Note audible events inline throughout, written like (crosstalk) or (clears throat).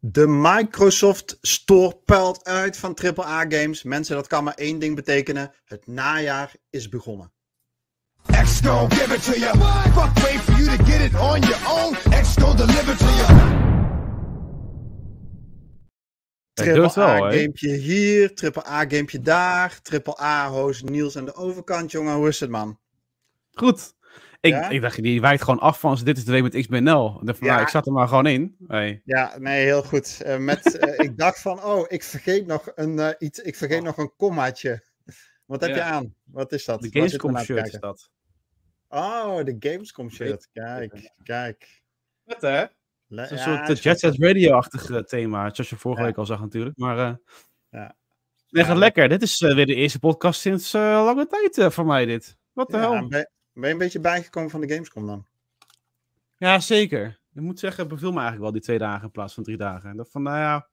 De Microsoft Store puilt uit van AAA games. Mensen, dat kan maar één ding betekenen. Het najaar is begonnen. X give it to you. Fuck wait for you to get it on your own. X deliver to you. Triple A gamepje hier, triple A gamepje daar, triple A host Niels aan de overkant, jongen. Hoe is het, man? Goed. Ik, ik dacht, die wijkt gewoon af van dit is de week met XBNL. De, ja. ik zat er maar gewoon in. Hey. Ja, nee, heel goed. Uh, met, uh, (laughs) ik dacht van, oh, ik vergeet nog een, uh, iets, ik vergeet oh. nog een kommaatje. Wat heb ja. je aan? Wat is dat? De Gamescom shirt is dat. Oh, de Gamescom shirt. Kijk, kijk. Wat hè? Le een ja, soort Jet Set Radio-achtig thema, zoals je vorige week al zag natuurlijk. Maar ja. Nee, gaat lekker. Dit is weer de eerste podcast sinds lange tijd voor mij dit. Wat de hel? Ben je een beetje bijgekomen van de Gamescom dan? Ja, zeker. Ik moet zeggen, het beviel me eigenlijk wel die twee dagen in plaats van drie dagen. Dat van, nou ja,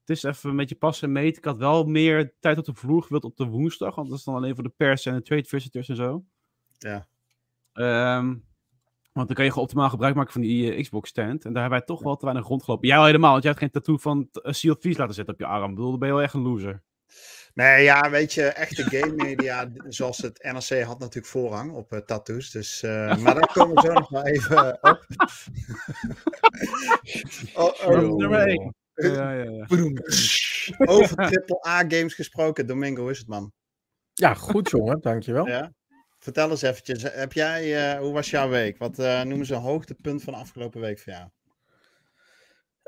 het is even een beetje passen en meten. Ik had wel meer tijd op de vloer gewild op de woensdag, want dat is dan alleen voor de pers en de trade visitors en zo. Ja. Um, want dan kan je optimaal gebruik maken van die uh, Xbox stand. En daar hebben wij toch wel te weinig rondgelopen. Jij al helemaal, want jij hebt geen tattoo van uh, Sea of laten zetten op je arm. Ik bedoel, dan ben je wel echt een loser. Nee, ja, weet je, echte game media, zoals het NRC had natuurlijk voorrang op uh, tattoos. Dus, uh, (laughs) maar daar komen we zo nog wel even op. (laughs) oh, oh. Nummer 1. Ja, ja, ja. Over AAA games gesproken. Domingo, hoe is het man? Ja, goed jongen, dankjewel. Ja? Vertel eens eventjes, heb jij, uh, hoe was jouw week? Wat noemen ze een hoogtepunt van de afgelopen week voor jou?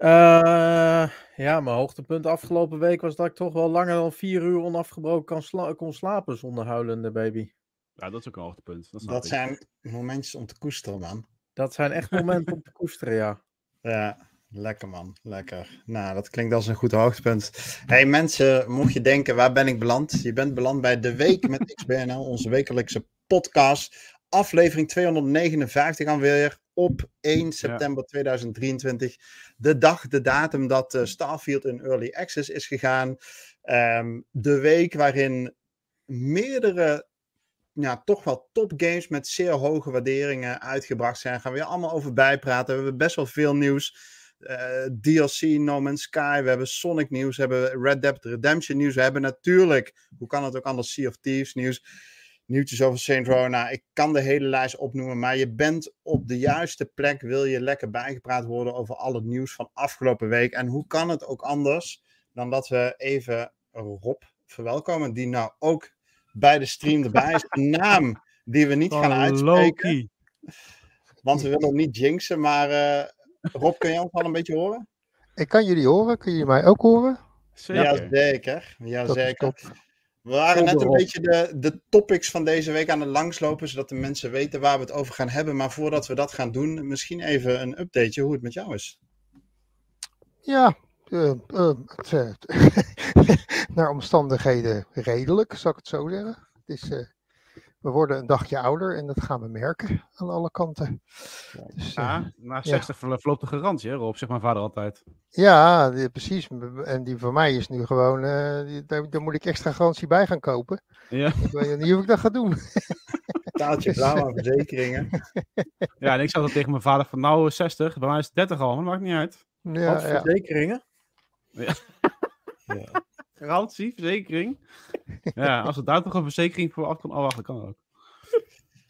Uh, ja, mijn hoogtepunt afgelopen week was dat ik toch wel langer dan vier uur onafgebroken kan sla kon slapen zonder huilende baby. Ja, dat is ook een hoogtepunt. Dat, dat zijn momentjes om te koesteren, man. Dat zijn echt momenten om te koesteren, ja. (laughs) Ja, lekker man, lekker. Nou, dat klinkt als een goed hoogtepunt. Hey mensen, mocht je denken, waar ben ik beland? Je bent beland bij De Week met XBNL, onze wekelijkse podcast. Aflevering 259 alweer op 1 september 2023. De dag, de datum dat uh, Starfield in Early Access is gegaan. Um, de week waarin meerdere, ja, toch wel topgames met zeer hoge waarderingen uitgebracht zijn. Gaan we weer allemaal over bijpraten. We hebben best wel veel nieuws. Uh, eh, DLC, No Man's Sky, we hebben Sonic nieuws, we hebben Red Dead Redemption nieuws, we hebben natuurlijk, hoe kan het ook anders, Sea of Thieves nieuws nieuwtjes over Saint Row. Nou, ik kan de hele lijst opnoemen, maar je bent op de juiste plek. Wil je lekker bijgepraat worden over al het nieuws van afgelopen week. En hoe kan het ook anders dan dat we even Rob verwelkomen, die nou ook bij de stream (laughs) erbij is. Een naam die we niet gaan uitspreken. Want we willen hem niet jinxen, maar uh, Rob, kun je ons al een beetje horen? Ik kan jullie horen. Kun je mij ook horen? Zeker. Ja, zeker. We waren net een beetje de, de topics van deze week aan het langslopen, zodat de mensen weten waar we het over gaan hebben. Maar voordat we dat gaan doen, misschien even een updateje hoe het met jou is. Ja, uh, uh, het, (laughs) naar omstandigheden redelijk, zou ik het zo zeggen. Het is we worden een dagje ouder en dat gaan we merken aan alle kanten. Dus, ja, uh, na 60 ja. verloopt de garantie, hè, Rob, zegt mijn vader altijd. Ja, die, precies. En die voor mij is nu gewoon, uh, die, daar, daar, moet ik extra garantie bij gaan kopen. Ja. Ik weet niet of ik dat ga doen. (laughs) Taaltje blauw aan verzekeringen. (laughs) ja, en ik zat dan tegen mijn vader van nou 60, bij mij is het 30 al, maar dat maakt niet uit. Ja, Wat verzekeringen? Ja. ja. Garantie, verzekering. (laughs) Ja, als het daar toch een verzekering voor af kan, oh wacht, dat kan ook.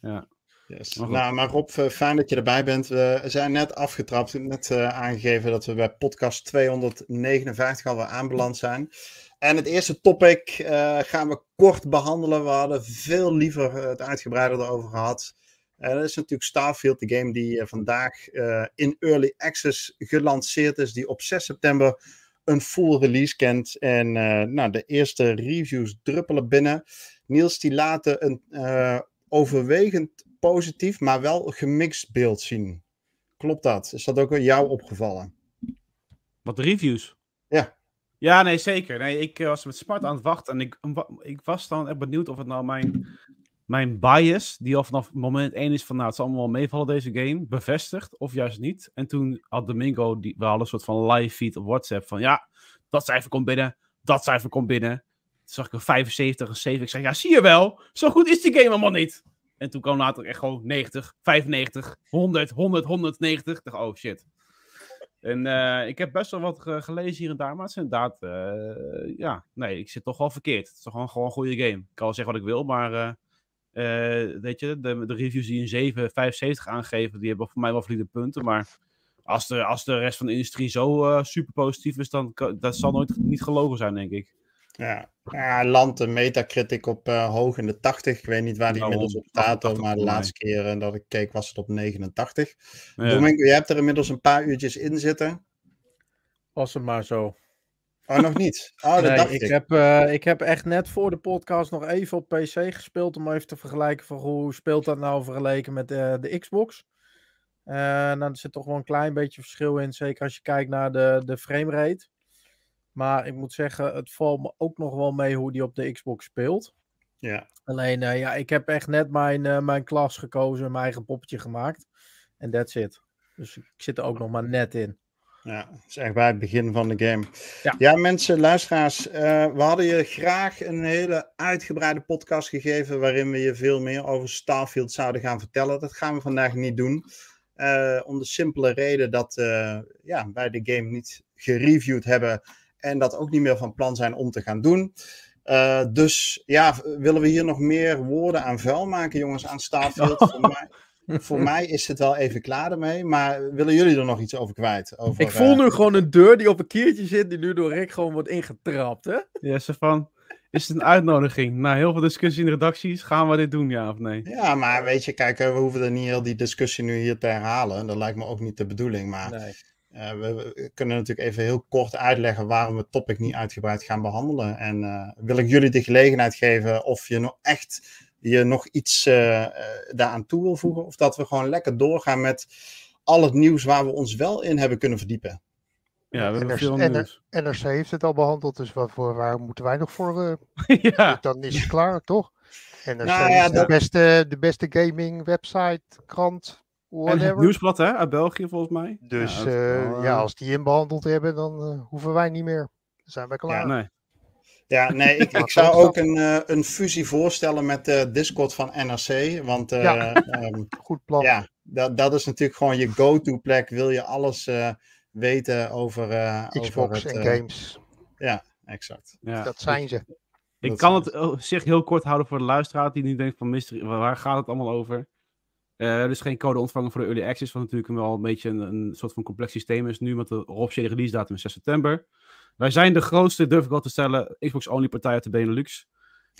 Ja. Yes. Maar nou, maar Rob, eh, fijn dat je erbij bent. We zijn net afgetrapt, net uh, aangegeven dat we bij podcast 259 alweer aanbeland zijn. En het eerste topic uh, gaan we kort behandelen. We hadden veel liever het uitgebreider erover gehad. dat is natuurlijk Starfield, de game die vandaag in Early Access gelanceerd is, die op 6 september een full release kent. En uh, nou, de eerste reviews druppelen binnen. Niels die laten een uh, overwegend positief, maar wel gemixt beeld zien. Klopt dat? Is dat ook jou opgevallen? Wat reviews? Ja. Ja, nee, zeker. Nee, ik eh, was met smart aan het wachten en ik, ik was dan echt benieuwd of het nou mijn mijn bias, die al vanaf moment 1 is van, nou, het zal allemaal wel meevallen deze game, bevestigd of juist niet. En toen had Domingo, die, we hadden een soort van live feed op WhatsApp van, ja, dat cijfer komt binnen, dat cijfer komt binnen. Toen zag ik een 75, een 7. Ik zei, ja, zie je wel, zo goed is die game allemaal niet. En toen kwam later echt gewoon 90, 95, 100, 100, 190. Ik dacht, oh shit. En eh, ik heb best wel wat ge- gelezen hier en daar, maar het is inderdaad, eh, ja, nee, ik zit toch wel verkeerd. Het is toch gewoon, gewoon een goede game. Ik kan wel zeggen wat ik wil, maar eh, eh, weet je, de, de reviews die een 7, 75 aangeven, die hebben voor mij wel valide punten, maar als de, als de rest van de industrie zo eh, super positief is, dan dat zal nooit niet gelogen zijn, denk ik. Ja, ja land een Metacritic op eh, hoog in de 80. Ik weet niet waar die Nou, inmiddels op staat, 88 maar de laatste keer dat ik keek was het op 89. Ja. Domingo, je hebt er inmiddels een paar uurtjes in zitten. Was het maar zo. Oh, nog niet? Oh, dat Nee, dacht ik, ik. Heb, eh, ik heb echt net voor de podcast nog even op PC gespeeld om even te vergelijken van hoe speelt dat nou vergeleken met eh, de Xbox. Eh nou, er zit toch wel een klein beetje verschil in, zeker als je kijkt naar de, de framerate. Maar ik moet zeggen, het valt me ook nog wel mee hoe die op de Xbox speelt. Ja. Alleen, ja, ik heb echt net mijn, mijn klas gekozen, mijn eigen poppetje gemaakt. En that's it. Dus ik zit er ook nog maar net in. Ja, dat is echt bij het begin van de game. Ja. Ja, mensen, luisteraars, eh, we hadden je graag een hele uitgebreide podcast gegeven waarin we je veel meer over Starfield zouden gaan vertellen. Dat gaan we vandaag niet doen. Eh, om de simpele reden dat eh, ja, wij de game niet gereviewd hebben en dat ook niet meer van plan zijn om te gaan doen. Dus ja, willen we hier nog meer woorden aan vuil maken, jongens, aan Starfield? (laughs) Voor, mij, voor (laughs) mij is het wel even klaar ermee, maar willen jullie er nog iets over kwijt? Over, Ik voel eh, nu gewoon een deur die op een kiertje zit, die nu door Rick gewoon wordt ingetrapt, hè? Ja, Stefan, is het een uitnodiging? Na heel veel discussie in de redacties, gaan we dit doen, ja of nee? Ja, maar weet je, kijk, eh, we hoeven er niet heel die discussie nu hier te herhalen. Dat lijkt me ook niet de bedoeling. Maar Nee. eh, we, we kunnen natuurlijk even heel kort uitleggen waarom we het topic niet uitgebreid gaan behandelen. En eh, wil ik jullie de gelegenheid geven of je nog echt je nog iets eh, eh, daaraan toe wil voegen. Of dat we gewoon lekker doorgaan met al het nieuws waar we ons wel in hebben kunnen verdiepen. Ja, we hebben NRC veel nieuws. NRC heeft het al behandeld, dus wat voor, waar moeten wij nog voor? eh, (laughs) ja, dan is het klaar, toch? NRC Nou ja, is de dat- beste, de beste gaming website, krant, en het whatever. nieuwsblad hè, uit België volgens mij. Dus ja, wel, ja, als die in behandeld hebben, dan hoeven wij niet meer. Dan zijn wij klaar. Nee. Ja, nee, ik, (laughs) zou ook een, eh, een fusie voorstellen met de Discord van NRC. Want eh, Ja. (laughs) ehm, Goed plan. Ja, dat, dat is natuurlijk gewoon je go-to plek. Wil je alles eh, weten over, eh Xbox over het, en eh, games, Ja, exact. Ja. dat zijn ze. Ik Dat kan het eh, zich heel kort houden voor de luisteraar die nu denkt van mystery, waar- gaat het allemaal over? Eh, er is geen code ontvangen voor de Early Access, wat natuurlijk wel een beetje een, een soort van complex systeem is nu, met de officiële release datum is 6 september. Wij zijn de grootste, durf ik wel te stellen, Xbox-only partij uit de Benelux.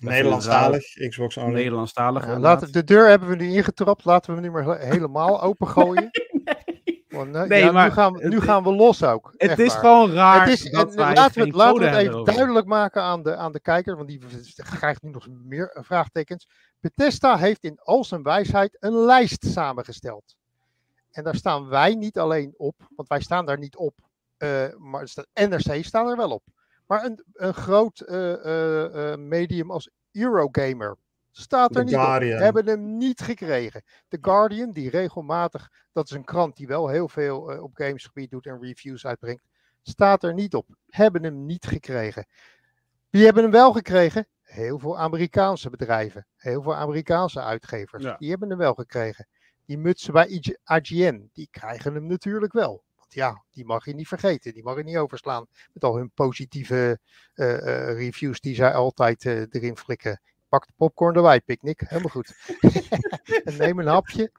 Nederlandstalig, Xbox only. Nederlandstalig. Ja, laten, de deur hebben we nu ingetrapt, laten we hem nu maar he- helemaal (laughs) opengooien. Want, eh, Nee, ja, maar nu, gaan we, nu het- gaan we los ook. Het is waar. gewoon raar Het is, dat en wij laten we het, laten we code het even duidelijk maken aan de, aan de kijker, want die krijgt nu nog meer eh, vraagtekens. Bethesda heeft in al zijn wijsheid een lijst samengesteld. En daar staan wij niet alleen op, want wij staan daar niet op, maar er staat- NRC staan er wel op. Maar een, een groot eh, eh, eh, medium als Eurogamer staat er The niet Guardian. op. Hebben hem niet gekregen. The Guardian, die regelmatig, dat is een krant die wel heel veel eh, op gamesgebied doet en reviews uitbrengt, staat er niet op. Hebben hem niet gekregen. Wie hebben hem wel gekregen? Heel veel Amerikaanse bedrijven. Heel veel Amerikaanse uitgevers. Ja. Die hebben hem wel gekregen. Die mutsen bij IG IGN, die krijgen hem natuurlijk wel. Ja, die mag je niet vergeten. Die mag je niet overslaan. Met al hun positieve eh, eh, reviews die zij altijd eh, erin flikken. Pak de popcorn erbij, picknick. Helemaal goed. (laughs) en neem een hapje.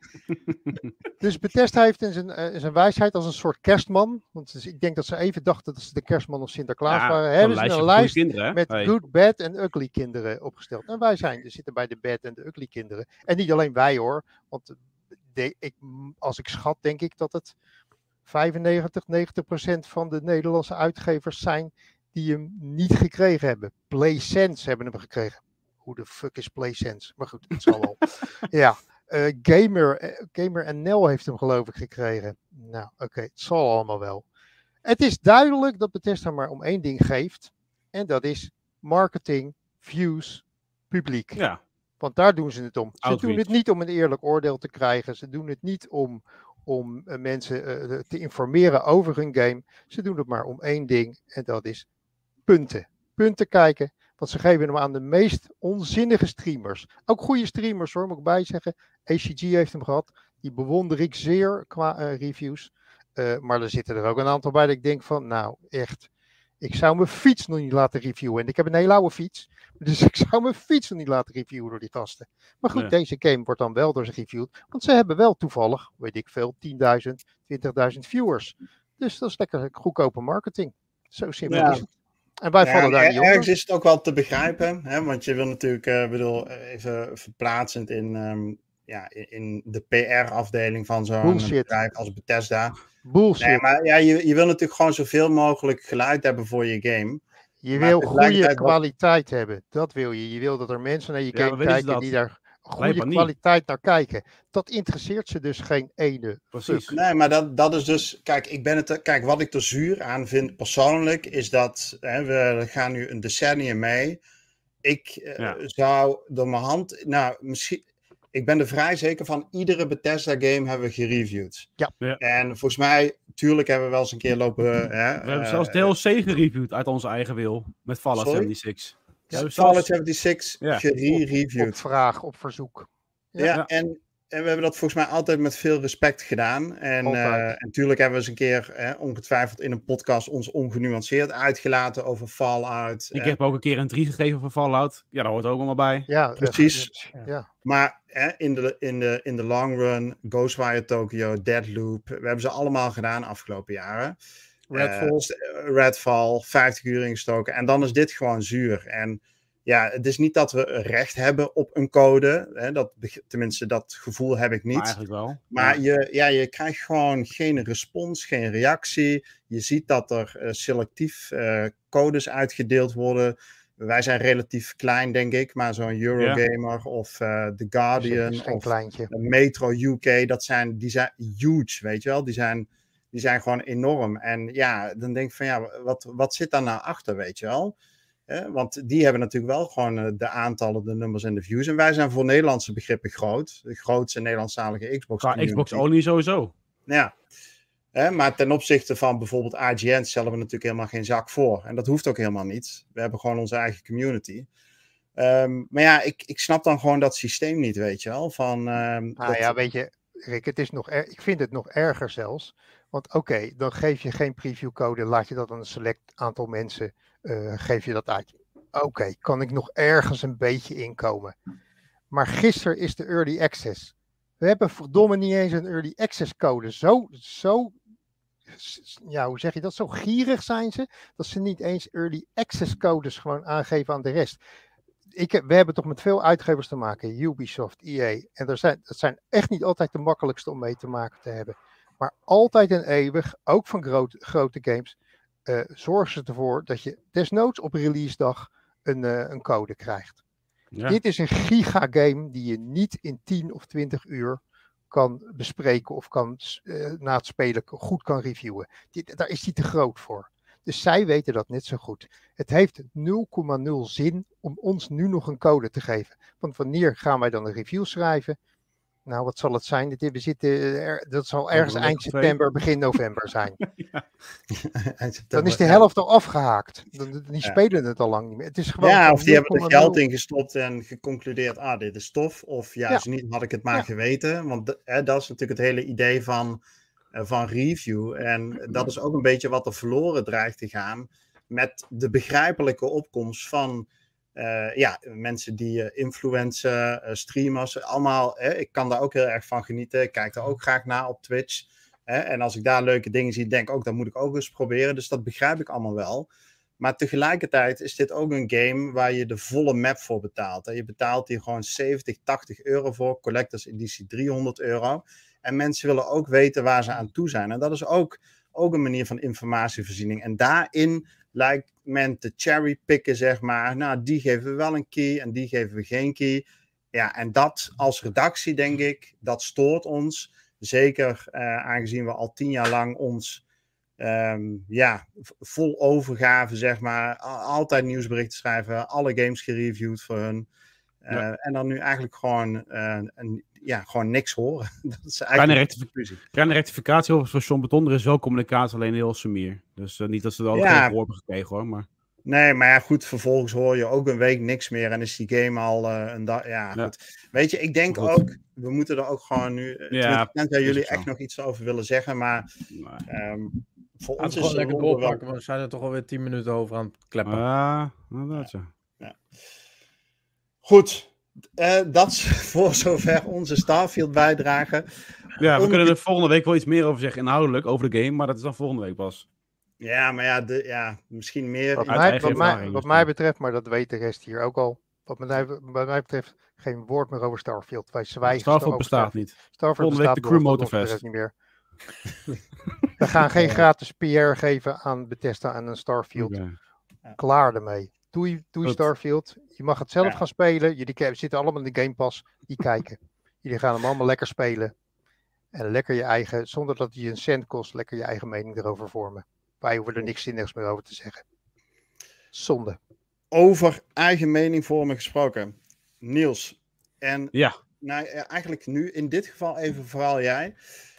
Dus Bethesda heeft in zijn, in zijn wijsheid als een soort kerstman. Want dus ik denk dat ze even dachten dat ze de kerstman of Sinterklaas Ja, waren. Hebben ze een lijst kinderen, met Hey. good, bad en ugly kinderen opgesteld. En wij zijn, er zitten bij de bad en de ugly kinderen. En niet alleen wij hoor. Want de, ik, als ik schat, denk ik dat het 95, 90 procent van de Nederlandse uitgevers zijn die hem niet gekregen hebben. PlaySense hebben hem gekregen. Hoe de fuck is PlaySense? Maar goed, het zal wel. (laughs) ja, eh, Gamer, eh, Gamer NL heeft hem geloof ik gekregen. Nou, oké, het zal allemaal wel. Het is duidelijk dat Bethesda maar om één ding geeft. En dat is marketing, views, publiek. Ja, Want daar doen ze het om. Ze doen het niet om een eerlijk oordeel te krijgen. Ze doen het niet om, om eh, mensen eh, te informeren over hun game. Ze doen het maar om één ding. En dat is punten. Punten kijken. Want ze geven hem aan de meest onzinnige streamers. Ook goede streamers hoor, moet ik bij zeggen. ACG heeft hem gehad. Die bewonder ik zeer qua eh, reviews. Eh, maar er zitten er ook een aantal bij dat ik denk van, nou echt, ik zou mijn fiets nog niet laten reviewen. En ik heb een hele oude fiets, dus (laughs) ik zou mijn fiets nog niet laten reviewen door die gasten. Maar goed, deze game wordt dan wel door ze reviewed, want ze hebben wel toevallig, weet ik veel, 10.000, 20.000 viewers. Dus dat is lekker goedkope marketing. Zo simpel Ja. is het. En wij Ja, vallen daar niet onder. ergens is het ook wel te begrijpen, hè? want je wil natuurlijk, eh bedoel, even verplaatsend in, ehm, ja, in- in de PR-afdeling van zo'n bedrijf als Bethesda. Bullshit. Nee, maar ja, je, je wil natuurlijk gewoon zoveel mogelijk geluid hebben voor je game. Je Maar wil goede wat- kwaliteit hebben. Dat wil je. Je wil dat er mensen naar je Ja, game kijken die daar goede kwaliteit naar kijken. Dat interesseert ze dus geen ene. Precies. fuck. Nee, maar dat, dat is dus. Kijk, ik ben het, kijk, wat ik er zuur aan vind persoonlijk, is dat hè, we gaan nu een decennium mee. Ik eh, zou door mijn hand. Nou, misschien. Ik ben er vrij zeker van. Iedere Bethesda-game hebben we gereviewd. Ja. Ja. En volgens mij, tuurlijk hebben we wel eens een keer lopen. Hè, We hebben eh, zelfs DLC gereviewd uit onze eigen wil. Met Fallout Sorry? 76. We hebben Fallout zelfs- 76 Ja. Op gere-reviewed. vraag, op verzoek. Ja, Ja. En we hebben dat volgens mij altijd met veel respect gedaan. En, eh, en natuurlijk hebben we eens een keer, hè, ongetwijfeld in een podcast, ons ongenuanceerd uitgelaten over Fallout. Ik eh, heb ook een keer een 3 gegeven voor Fallout. Ja, daar hoort ook allemaal bij. Ja, Precies. Ja. Maar hè, in, de, in, de, in de long run, Ghostwire Tokyo, Deadloop, we hebben ze allemaal gedaan de afgelopen jaren. Redfall. Eh, Redfall, 50 uur ingestoken. En dan is dit gewoon zuur. En ja, het is niet dat we recht hebben op een code. Hè, dat, tenminste, dat gevoel heb ik niet. Maar eigenlijk wel. Maar je, ja, je krijgt gewoon geen respons, geen reactie. Je ziet dat er eh, selectief eh, codes uitgedeeld worden. Wij zijn relatief klein, denk ik, maar zo'n Eurogamer of eh The Dus Guardian of kleintje. Metro UK, dat zijn, die zijn huge, weet je wel. Die zijn, die zijn gewoon enorm. En ja, dan denk ik van ja, wat, wat zit daar nou achter, weet je wel? Eh, want die hebben natuurlijk wel gewoon eh, de aantallen, de nummers en de views. En wij zijn voor Nederlandse begrippen groot. De grootste Nederlandstalige Xbox. Community. Xbox Only sowieso. Ja. Hè, maar ten opzichte van bijvoorbeeld IGN stellen we natuurlijk helemaal geen zak voor. En dat hoeft ook helemaal niet. We hebben gewoon onze eigen community. Ehm, maar ja, ik, ik snap dan gewoon dat systeem niet, weet je wel. Van, ehm, Nou dat- ja, weet je, Rick, het is nog er, ik vind het nog erger zelfs. Want oké, dan geef je geen previewcode, laat je dat aan een select aantal mensen, eh, geef je dat uit. Oké, kan ik nog ergens een beetje inkomen. Maar gisteren is de early access. We hebben verdomme niet eens een early access code. Zo, zo, ja, hoe zeg je dat? Zo gierig zijn ze, dat ze niet eens early access codes gewoon aangeven aan de rest. Ik we hebben toch met veel uitgevers te maken, Ubisoft, EA. En er zijn, dat zijn echt niet altijd de makkelijkste om mee te maken te hebben. Maar altijd en eeuwig, ook van groot, grote games, eh zorgen ze ervoor dat je desnoods op release dag een, eh, een code krijgt. Ja. Dit is een gigagame die je niet in 10 of 20 uur kan bespreken of kan, eh, na het spelen goed kan reviewen. Dit, daar is die te groot voor. Dus zij weten dat net zo goed. Het heeft 0,0 zin om ons nu nog een code te geven. Want wanneer gaan wij dan een review schrijven? Nou, wat zal het zijn? We zitten, er- dat zal ergens eind september, begin november zijn. (laughs) (laughs) eind Dan is de ja. helft al afgehaakt. Die Ja. spelen het al lang niet meer. Het is gewoon Ja, of die hebben er 0,0. geld in gestopt en geconcludeerd, ah, dit is tof. Of juist niet, had ik het maar Ja. geweten. Want hè, dat is natuurlijk het hele idee van, eh, van review. En dat is ook een beetje wat er verloren dreigt te gaan met de begrijpelijke opkomst van eh, ja, mensen die eh, influencen, eh, streamers, allemaal. Ik kan daar ook heel erg van genieten. Ik kijk daar ook graag naar op Twitch. En als ik daar leuke dingen zie, denk ik ook, dat moet ik ook eens proberen. Dus dat begrijp ik allemaal wel. Maar tegelijkertijd is dit ook een game waar je de volle map voor betaalt. Je betaalt hier gewoon 70, 80 euro voor. Collectors editie 300 euro. En mensen willen ook weten waar ze aan toe zijn. En dat is ook, ook een manier van informatievoorziening. En daarin lijkt men te cherrypicken, zeg maar. Nou, die geven we wel een key en die geven we geen key. Ja, en dat als redactie, denk ik, dat stoort ons. Zeker eh, aangezien we al tien jaar lang ons ehm, ja, vol overgave, zeg maar. Altijd nieuwsberichten schrijven, alle games gereviewd voor hun. Eh, Ja. En dan nu eigenlijk gewoon, eh, een, ja, gewoon niks horen. (laughs) dat is Kleine, eigenlijk rectific- conclusie. kleine rectificatie over voor John Beton. Er is wel communicatie, alleen heel sumier. Dus eh, niet dat ze er al Ja. geen voor hebben gekregen hoor. Maar Nee, maar ja, goed, vervolgens hoor je ook een week niks meer en is die game al uh, een dag. Ja, Ja. goed. Weet je, ik denk Goed. ook, we moeten er ook gewoon nu. Ja, Ja, ik denk dat jullie zo. echt nog iets over willen zeggen, maar Maar- ehm, voor ons we is gewoon de lekker doorpakken, want we zijn er toch alweer 10 minuten over aan het kleppen. Ah, inderdaad, ja. Goed. Eh, dat is (laughs) voor zover onze Starfield bijdrage. Ja, we Om- kunnen er volgende week wel iets meer over zeggen, inhoudelijk, over de game, maar dat is dan volgende week pas. Ja, maar ja, de, ja misschien meer. Wat, mij, wat, mij, wat mij betreft, maar dat weet de rest hier ook al. Wat mij, wat mij betreft, geen woord meer over Starfield. Wij zwijgen Starfield bestaat Starfield. niet. Starfield Volgende week bestaat de nog, Crew Motorfest. niet meer. We gaan geen gratis PR geven aan Bethesda en een Starfield. Klaar ermee. Doei, doei Goed. Starfield. Je mag het zelf Ja. gaan spelen. Jullie zitten allemaal in de Game Pass. Die kijken. (laughs) Jullie gaan hem allemaal lekker spelen. En lekker je eigen, zonder dat je een cent kost, lekker je eigen mening erover vormen. Wij hoeven er niks zinnigs meer over te zeggen. Zonde. Over eigen mening voor me gesproken. Niels. En Ja. nou, ja, eigenlijk nu in dit geval even vooral jij.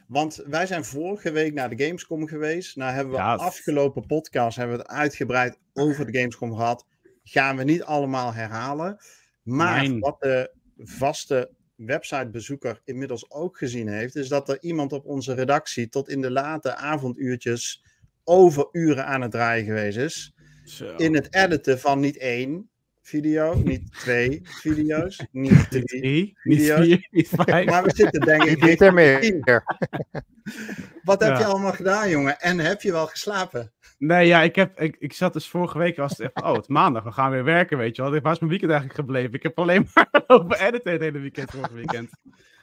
Want wij zijn vorige week naar de Gamescom geweest. Nou hebben we Ja, afgelopen podcast hebben we het uitgebreid over de Gamescom gehad. Gaan we niet allemaal herhalen. Maar wat de vaste websitebezoeker inmiddels ook gezien heeft, is dat er iemand op onze redactie tot in de late avonduurtjes over uren aan het draaien geweest is Zo. in het editen van niet één video, niet twee video's, niet (laughs) drie. Drie, niet video's. vier, niet vijf. Maar we zitten denk ik Niet er meer. (laughs) (laughs) Wat heb Ja. je allemaal gedaan, jongen? En heb je wel geslapen? Nee, ja, ik, heb, ik, ik zat dus vorige week, was het echt oh, het maandag, we gaan weer werken, weet je wel. Waar is mijn weekend eigenlijk gebleven? Ik heb alleen (laughs) maar lopen editen het hele weekend, vorige weekend.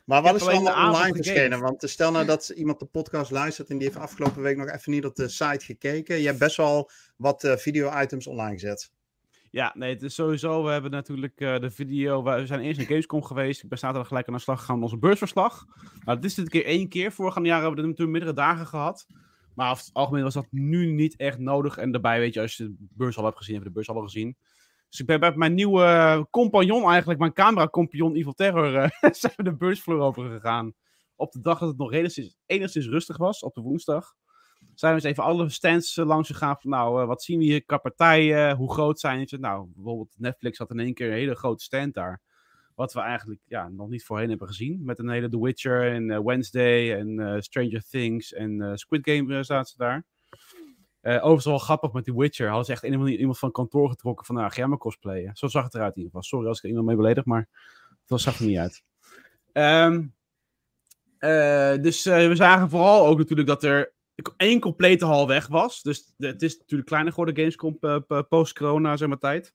Maar wat is er allemaal online verschenen? Want stel nou dat iemand de podcast luistert en die heeft afgelopen week nog even niet op de site gekeken. Je hebt best wel wat eh, video-items online gezet. Ja, nee, het is sowieso, we hebben natuurlijk eh, de video, we zijn eerst naar Gamescom geweest, ik ben zaterdag gelijk aan de slag gegaan met onze beursverslag. Nou, dit is dit keer één keer, vorige jaar hebben we natuurlijk meerdere dagen gehad. Maar over het algemeen was dat nu niet echt nodig. En daarbij, weet je, als je de beurs al hebt gezien, heb je de beurs al gezien. Dus ik ben bij mijn nieuwe eh, compagnon eigenlijk, mijn camera-compagnon Evil Terror, eh, (laughs) zijn we de beursvloer over gegaan. Op de dag dat het nog enigszins rustig was, op de woensdag. Zijn we eens even alle stands eh, langs gegaan van, nou, eh, wat zien we hier qua partijen, hoe groot zijn ze? Nou, bijvoorbeeld Netflix had in één keer een hele grote stand daar. Wat we eigenlijk ja, nog niet voorheen hebben gezien. Met een hele The Witcher en eh, Wednesday en Stranger Things en Squid Game zaten ze daar. Eh overigens wel grappig met The Witcher. Hadden ze echt iemand van kantoor getrokken van, nou, ga jij maar cosplayen. Zo zag het eruit in ieder geval. Sorry als ik er iemand mee beledig, maar dat zag er niet uit. Ehm, eh, dus we zagen vooral ook natuurlijk dat er één complete hal weg was. Dus het is natuurlijk kleiner geworden, Gamescom, eh, post-corona, zeg maar, tijd.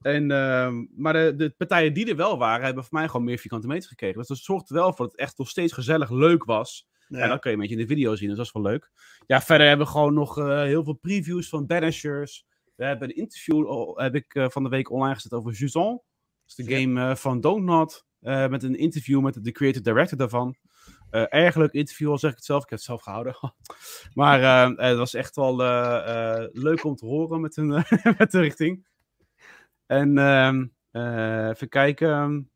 En, ehm, maar de, de partijen die er wel waren, hebben voor mij gewoon meer vierkante meters gekregen. Dus dat zorgt wel voor dat het echt nog steeds gezellig leuk was. Ja. En dat kun je een beetje in de video zien, dus dat is wel leuk. Ja, verder hebben we gewoon nog eh, heel veel previews van Banishers. We hebben een interview oh, heb ik, eh, van de week online gezet over Juzon. Dat is de game van Don't Not. eh, met een interview met de creative director daarvan. Eh, erg leuk interview, al zeg ik het zelf. Ik heb het zelf gehouden. (laughs) maar eh, het was echt wel eh, leuk om te horen met, een, (laughs) met de richting. En ehm, eh, even kijken.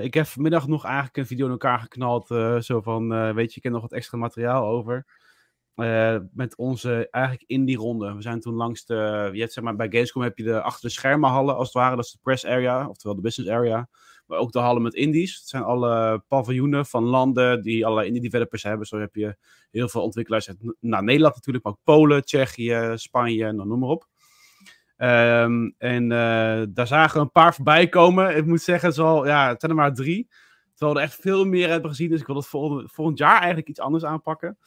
Ik heb vanmiddag nog eigenlijk een video in elkaar geknald. zo van, weet je, ik heb nog wat extra materiaal over. Met onze eigenlijk indie ronde. We zijn toen langs de. Je hebt, zeg maar, bij Gamescom heb je de achter de schermen hallen als het ware. Dat is de press area, oftewel de business area. Maar ook de hallen met indies. Het zijn alle paviljoenen van landen die allerlei indie developers hebben. Zo heb je heel veel ontwikkelaars uit nou, Nederland natuurlijk, maar ook Polen, Tsjechië, Spanje dan noem maar op. Ehm, en eh, daar zagen we een paar voorbij komen. Ik moet zeggen, het, wel, ja, het zijn er maar drie. Terwijl we er echt veel meer hebben gezien. Dus ik wil het volgend, jaar eigenlijk iets anders aanpakken.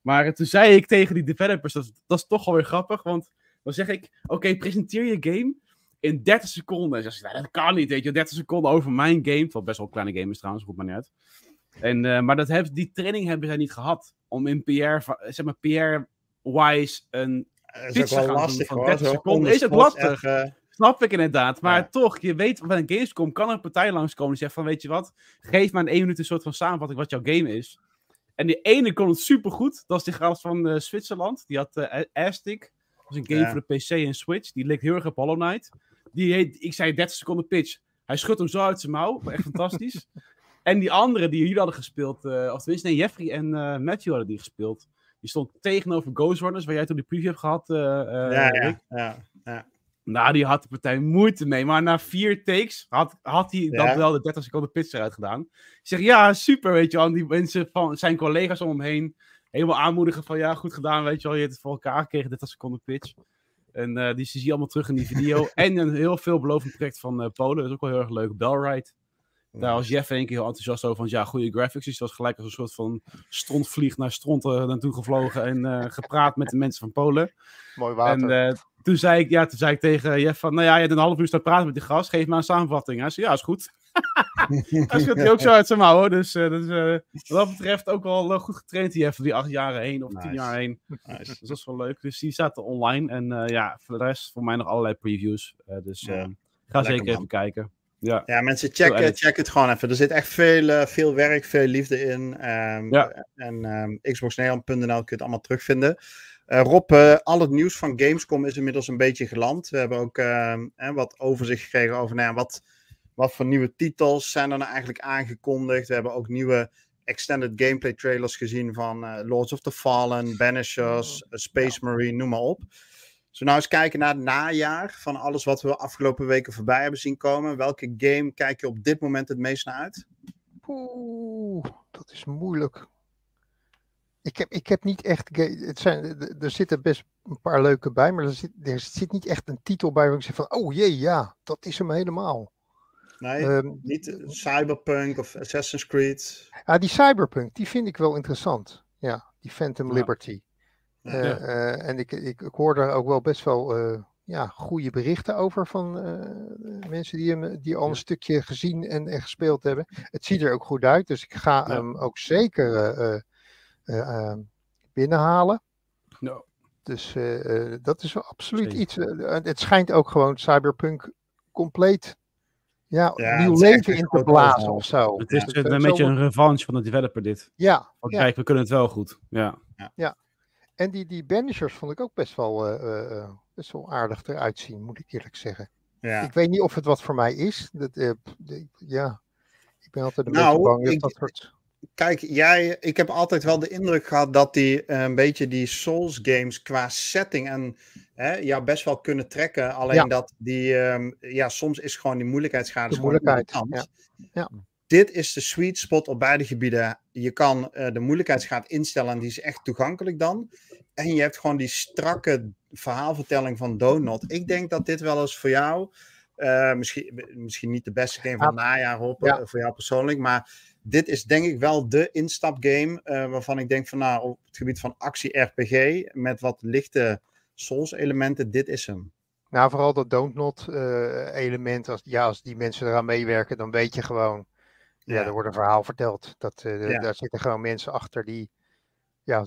Maar toen zei ik tegen die developers, dat, dat is toch wel weer grappig. Want dan zeg ik, oké, presenteer je game in 30 seconden. En ze zeggen, nou, dat kan niet, weet je. 30 seconden over mijn game. Wat best wel een kleine game is trouwens, goed maar uit. En, eh, maar dat heb, die training hebben zij niet gehad. Om in PR, zeg maar, PR-wise een Dat is ook wel gaan doen lastig van hoor. 30 zo seconden is spot lastig. even- Snap ik inderdaad. Maar Ja. toch, je weet, bij een Gamescom kan er een partij langskomen die zegt van, weet je wat, geef maar in één minuut een soort van samenvatting wat jouw game is. En die ene kon het supergoed. Dat is die gast van eh, Zwitserland. Die had eh Aztic. Dat was een game Ja. voor de PC en Switch. Die leek heel erg op Hollow Knight. Die heet, ik zei 30 seconden pitch. Hij schudt hem zo uit zijn mouw. Echt fantastisch. (laughs) en die andere die jullie hadden gespeeld, eh of tenminste, nee, Jeffrey en eh, Matthew hadden die gespeeld. Die stond tegenover Ghost Runners, waar jij toen die preview hebt gehad, eh, ja, ja, ja, ja. Nou, die had de partij moeite mee. Maar na vier takes had, had hij Ja. dan wel de 30 seconden pitch eruit gedaan. Ik zeg, ja, super, weet je wel. En die mensen van zijn collega's om hem heen helemaal aanmoedigen van, ja, goed gedaan, weet je wel. Je hebt het voor elkaar gekregen, 30 seconden pitch. En eh, die zie je allemaal terug in die video. (laughs) en een heel veelbelovend project van eh, Polen. Dat is ook wel heel erg leuk. Bellride. Daar was Jeff één keer heel enthousiast over. Van ja, goede graphics. Dus was gelijk als een soort van strontvlieg naar stront eh, naartoe gevlogen. En gepraat met de mensen van Polen. Mooi water. En toen, zei ik, ja, toen zei ik tegen Jeff van... Nou ja, je hebt een half uur staan praten met die gast. Geef me een samenvatting. Hij zei, ja, is goed. (laughs) Hij speelt hij ook zo uit zijn mouw, hoor. Dus eh, eh, wat dat betreft ook wel eh, goed getraind, die Jeff. Die acht jaren heen of tien Nice. jaar heen. Nice. Dus dat is wel leuk. Dus die zaten online. En eh, ja, voor de rest voor mij nog allerlei previews. Dus Ja. eh, ga Lekker, zeker man. even kijken. Ja. Ja, mensen, check, check het gewoon even. Er zit echt veel, veel werk, veel liefde in. Ehm, Ja. En ehm xboxnederland.nl kun je het allemaal terugvinden. Rob, al het nieuws van Gamescom is inmiddels een beetje geland. We hebben ook ehm, wat overzicht gekregen over nou ja, wat, wat voor nieuwe titels zijn er nou eigenlijk aangekondigd. We hebben ook nieuwe extended gameplay trailers gezien van eh, Lords of the Fallen, Banishers, eh, Space Marine, noem maar op. Zullen we nou eens kijken naar het najaar van alles wat we afgelopen weken voorbij hebben zien komen. Welke game kijk je op dit moment het meest naar uit? Oeh, dat is moeilijk. Ik heb, ik heb niet echt. Het zijn, er- er zitten best een paar leuke bij, maar er zit, er zit niet echt een titel bij waar ik zeg van. Oh jee, ja, dat is hem helemaal. Nee, Ehm, niet Cyberpunk of Assassin's Creed. ja, die Cyberpunk, die vind ik wel interessant. Ja, die Phantom Ja. Liberty. Ja. Eh, eh, en ik, ik, ik hoor daar ook wel best wel eh, ja, goede berichten over van eh, mensen die, hem, die al een Ja. stukje gezien en, en gespeeld hebben. Het ziet er ook goed uit, dus ik ga Ja. hem ook zeker eh, eh, eh, eh, binnenhalen. Nou, Dus eh, eh, dat is wel absoluut Zeker. iets. het schijnt ook gewoon Cyberpunk compleet ja, Ja, nieuw leven in te blazen of zo. het is Ja. een, beetje een revanche van de developer dit. Ja, Want ja. kijk, we kunnen het wel goed. Ja. En die, die Banishers vond ik ook best wel, eh, eh, eh, best wel aardig eruit zien, moet ik eerlijk zeggen. Ja. Ik weet niet of het wat voor mij is. Dat, eh, de- ja, ik ben altijd een Nou, beetje bang dat ik- dat soort... Kijk, jij, ik heb altijd wel de indruk gehad dat die een beetje die Souls games qua setting en hè, ja, best wel kunnen trekken. Alleen Ja. dat die, ehm, ja, soms is gewoon die moeilijkheidsgraad De is gewoon moeilijkheid, irritant. ja. Dit is de sweet spot op beide gebieden. Je kan eh, de moeilijkheidsgraad instellen en die is echt toegankelijk dan. En je hebt gewoon die strakke verhaalvertelling van Donut. Ik denk dat dit wel eens voor jou, eh, misschien, misschien niet de beste game van het najaar Ja. eh, voor jou persoonlijk, maar dit is denk ik wel de instapgame waarvan ik denk van nou, op het gebied van actie-RPG met wat lichte Souls-elementen, dit is hem. Nou, vooral dat don't not eh, element. Als, ja, als die mensen eraan meewerken, dan weet je gewoon... Ja, Ja. er wordt een verhaal verteld. Dat, eh, Ja. Daar zitten gewoon mensen achter die ja,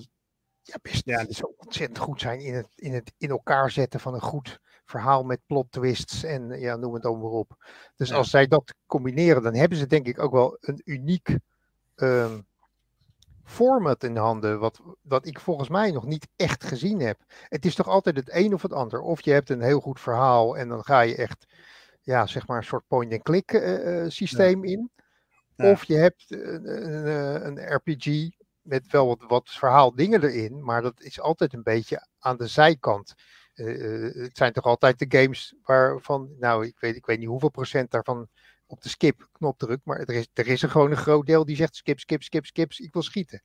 ja, best Ja. zo ontzettend goed zijn in het, in het in elkaar zetten van een goed verhaal met plot twists en ja, noem het dan maar op. Dus Ja. als zij dat combineren, dan hebben ze denk ik ook wel een uniek ehm, format in handen, wat, wat ik volgens mij nog niet echt gezien heb. Het is toch altijd het een of het ander. Of je hebt een heel goed verhaal en dan ga je echt, ja, zeg maar een soort point-and-click eh, eh, systeem in. Ja. Of je hebt een, een, eh, een RPG met wel wat, wat verhaaldingen erin, maar dat is altijd een beetje aan de zijkant. Eh, eh, het zijn toch altijd de games waarvan, nou, ik weet, ik weet niet hoeveel procent daarvan op de skip-knop drukt, maar er is, er is er gewoon een groot deel die zegt skip, skip, skip, skip, ik wil schieten.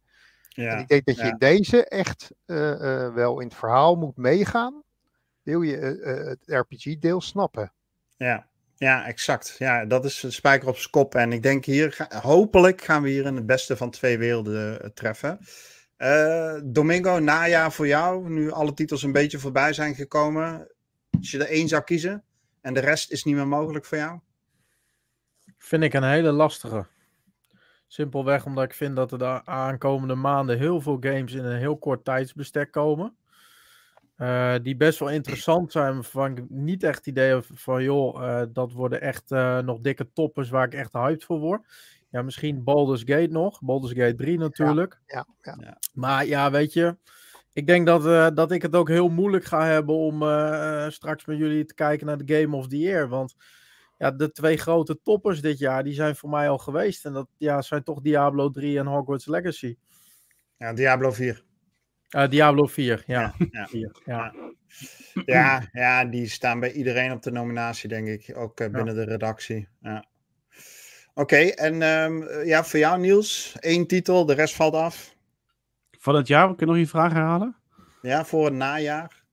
En Ja. ik denk dat je ja. in deze echt eh, eh, wel in het verhaal moet meegaan, wil je eh, het RPG-deel snappen. Ja, ja, exact. Ja, dat is een spijker op zijn kop. En ik denk hier, ga- hopelijk gaan we hier in het beste van twee werelden treffen. Domingo, najaar voor jou, nu alle titels een beetje voorbij zijn gekomen. Als je er één zou kiezen en de rest is niet meer mogelijk voor jou? Vind ik een hele lastige. Simpelweg omdat ik vind dat er de aankomende maanden heel veel games in een heel kort tijdsbestek komen. Eh, die best wel interessant zijn, waarvan ik niet echt het idee heb van, joh, eh, dat worden echt eh, nog dikke toppers waar ik echt hyped voor word. Ja, misschien Baldur's Gate nog, Baldur's Gate 3 natuurlijk. Ja, ja. Maar ja, weet je, ik denk dat, eh, dat ik het ook heel moeilijk ga hebben om straks met jullie te kijken naar de Game of the Year. Want ja, de twee grote toppers dit jaar, die zijn voor mij al geweest. En dat ja, zijn toch Diablo 3 en Hogwarts Legacy. Ja, Diablo 4. Eh, Diablo 4, ja. ja. (laughs) Vier, ja. Ja, ja, die staan bij iedereen op de nominatie, denk ik. Ook uh, binnen de redactie. Ja. Oké, okay, en um, ja, voor jou Niels, één titel, de rest valt af. Van het jaar, kun je nog je vraag herhalen? Ja, voor het najaar.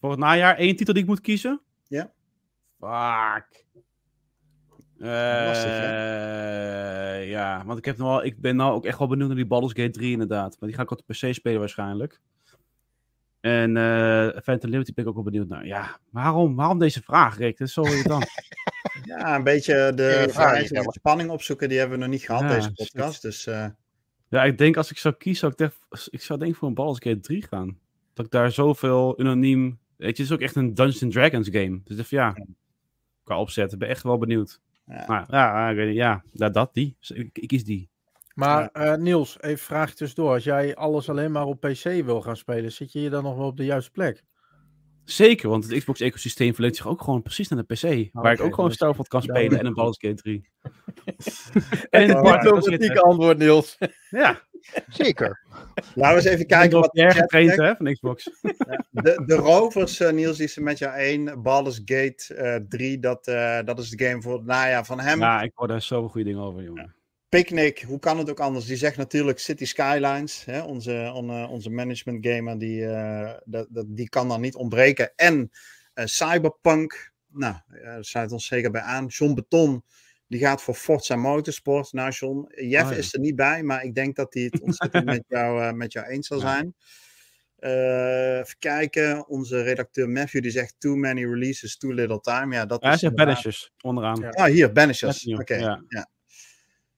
Voor het najaar, één titel die ik moet kiezen? Ja. Fuck. Lastig, Uh, ja, want ik, heb nog wel, ik ben nou ook echt wel benieuwd naar die Baldur's Gate 3 inderdaad. Maar die ga ik op de PC spelen waarschijnlijk. En uh, Phantom Liberty ben ik ook wel benieuwd naar. Ja, waarom, waarom deze vraag, Rick? Dat is zo irritant. (laughs) ja, een beetje de vrijheid en spanning opzoeken, die hebben we nog niet gehad, ja, deze podcast. Dus, uh... Ja, ik denk als ik zou kiezen, zou ik, denk, ik zou denk ik voor een Baldur's Gate 3 gaan. Dat ik daar zoveel unaniem... Weet je, het is ook echt een Dungeons Dragons game. Dus ja, qua opzetten, ben echt wel benieuwd. Ja, maar, ja, ja, ja dat, die. Ik, ik kies die. Maar ja. uh, Niels, even vraag tussendoor. Als jij alles alleen maar op PC wil gaan spelen, zit je hier dan nog wel op de juiste plek? Zeker, want het Xbox-ecosysteem verleent zich ook gewoon precies naar de PC. Okay, waar ik ook gewoon Starfield kan spelen ja, en een Baldur's Gate 3. (laughs) (laughs) en een diplomatieke antwoord, Niels. ja. Zeker. (laughs) Laten we eens even kijken wat de getraind hè, van Xbox. (laughs) de, de Rovers, uh, Niels, die ze met jou één. Baldur's Gate uh, 3, dat, uh, dat is de game voor het najaar van hem. Ja, ik hoor daar zoveel goede dingen over, jongen. Picnic, hoe kan het ook anders? Die zegt natuurlijk City Skylines, hè, onze, on, onze management gamer, die, uh, dat, dat, die kan dan niet ontbreken. En uh, Cyberpunk, nou, daar sluit ons zeker bij aan. John Beton, die gaat voor Forza Motorsport. Nou, John, Jeff oh, ja. is er niet bij, maar ik denk dat hij het ontzettend met, jou, uh, met jou eens zal zijn. Uh, even kijken, onze redacteur Matthew die zegt too many releases, too little time. Ja, dat ja, is hij zegt Banishers onderaan. Ja. Ah, hier, Banishers. Oké, okay. ja. ja.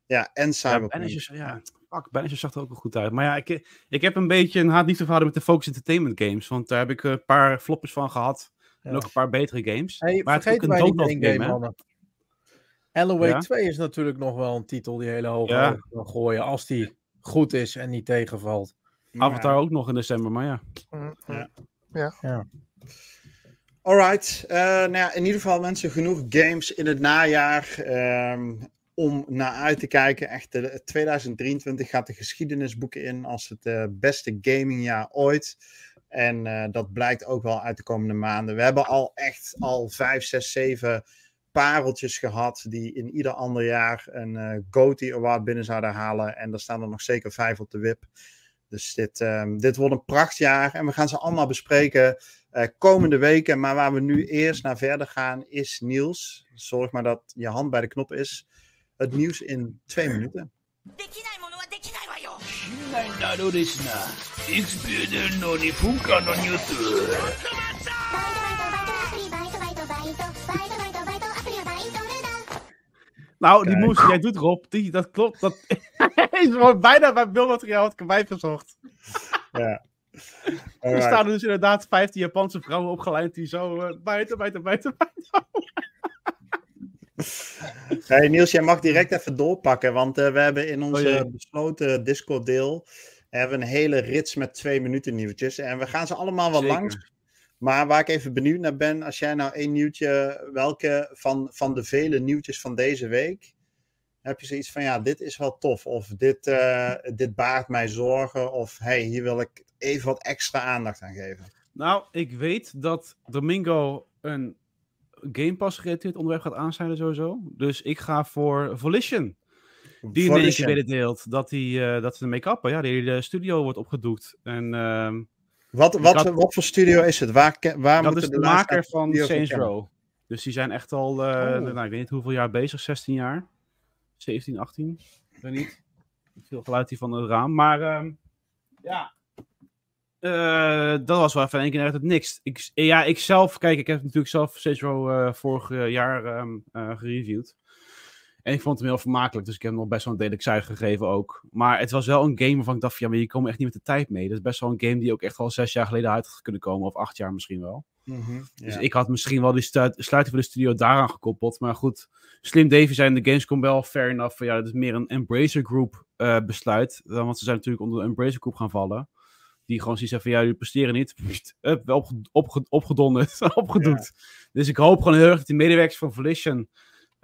Ja, en Cyberpunk. Ja, Banishers, ja. Fuck, Banishers zag er ook wel goed uit. Maar ja, ik, ik heb een beetje een haat niet te verhouden met de Focus Entertainment games. Want daar heb ik een paar floppers van gehad. En ook een paar betere games. Hey, maar het is ook een download game, game Ja? 2 is natuurlijk nog wel een titel die hele hoog ja. kan gooien. Als die goed is en niet tegenvalt. Avatar ja. ook nog in december, maar ja. Ja. ja. ja. Alright. Uh, nou ja, in ieder geval mensen genoeg games in het najaar. Um, om naar uit te kijken. Echt, uh, 2023 gaat de geschiedenisboeken in als het uh, beste gamingjaar ooit. En uh, dat blijkt ook wel uit de komende maanden. We hebben al echt al 5, 6, 7 pareltjes gehad die in ieder ander jaar een uh, GOTY Award binnen zouden halen. En er staan er nog zeker vijf op de wip. Dus dit, um, dit wordt een prachtjaar en we gaan ze allemaal bespreken uh, komende weken. Maar waar we nu eerst naar verder gaan is Niels. Zorg maar dat je hand bij de knop is. Het nieuws in twee minuten. な Nou, die moves jij doet, Rob, die, dat klopt. Dat (laughs) is bijna bij beeldmateriaal wat ik erbij verzocht. ja. (laughs) Er staan dus inderdaad 15 Japanse vrouwen opgeleid die zo buiten, buiten, buiten, buiten. hey Niels, jij mag direct even doorpakken, want eh, we hebben in oh, onze besloten Discord-deel hebben een hele rits met twee minuten nieuwtjes. En we gaan ze allemaal wel langs. Maar waar ik even benieuwd naar ben, als jij nou één nieuwtje, welke van, van de vele nieuwtjes van deze week, heb je zoiets van, ja, dit is wel tof, of dit, uh, dit baart mij zorgen, of hey, hier wil ik even wat extra aandacht aan geven? Nou, ik weet dat Domingo een Game Pass gerelateerd onderwerp gaat aansnijden sowieso. Dus ik ga voor Volition. Die in één keer mededeelt dat, die, uh, dat ze ermee kappen. Ja, die de studio wordt opgedoekt. En... Uh, wat, wat, had, wat voor studio is het? Waar, waar dat is de, maker van Saints Row. Dus die zijn echt al, uh, oh. nou, ik weet niet hoeveel jaar bezig, 16 jaar. 17, 18, ik weet niet. Veel geluid hier van het raam. Maar uh, ja, uh, dat was wel even één keer uit het niks. Ik, ja, ik zelf, kijk, ik heb natuurlijk zelf Saints Row uh, vorig jaar um, gereviewd. En ik vond hem heel vermakelijk, dus ik heb hem nog best wel een delijk cijfer gegeven ook. Maar het was wel een game waarvan ik dacht, ja, maar je komt echt niet met de tijd mee. Dat is best wel een game die ook echt al zes jaar geleden uit had kunnen komen, of acht jaar misschien wel. Mm -hmm, ja. Dus ik had misschien wel die sluiting van de studio daaraan gekoppeld. Maar goed, Slim Davy zijn de Gamescom wel fair enough. Ja, dat is meer een Embracer Group uh, besluit. Want ze zijn natuurlijk onder de Embracer Group gaan vallen. Die gewoon zoiets van, ja, jullie presteren niet. (laughs) Up, wel opge opge opgedonderd, (laughs) opgedoekt. Ja. Dus ik hoop gewoon heel erg dat die medewerkers van Volition...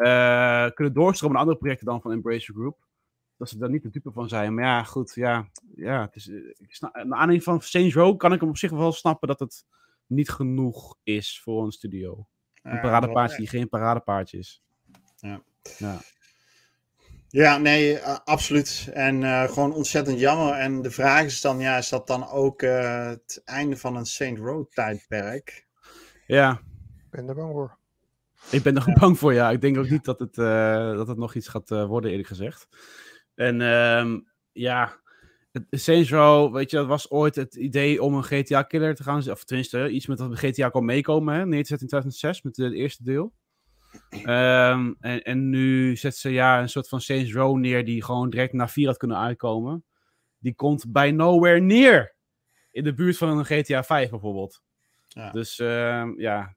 Uh, kunnen doorstromen naar andere projecten dan van Embracer Group. Dat ze daar niet de dupe van zijn. Maar ja, goed, ja. ja het is, ik snap, naar aanleiding van Saints Row kan ik hem op zich wel snappen dat het niet genoeg is voor een studio. Een Ja, paradepaardje die geen paradepaardje is. Ja. Ja. Ja, nee, eh, absoluut. En eh, gewoon ontzettend jammer. En de vraag is dan, ja, is dat dan ook eh, het einde van een Saint Road tijdperk? ja, Ik ben er bang voor. Ik ben er bang voor, ja. Ik denk ook niet dat het, eh, dat het nog iets gaat eh, worden, eerlijk gezegd. En ehm, ja, Saints Row, weet je, dat was ooit het idee om een GTA-killer te gaan... Of tenminste, iets met dat GTA kon meekomen, hè. Neergezet in 2006 met het eerste deel. Ehm, en, en nu zet ze ja, een soort van Saints Row neer die gewoon direct naar 4 had kunnen uitkomen. Die komt bij nowhere neer in de buurt van een GTA 5 bijvoorbeeld. Ja. Dus ehm, ja,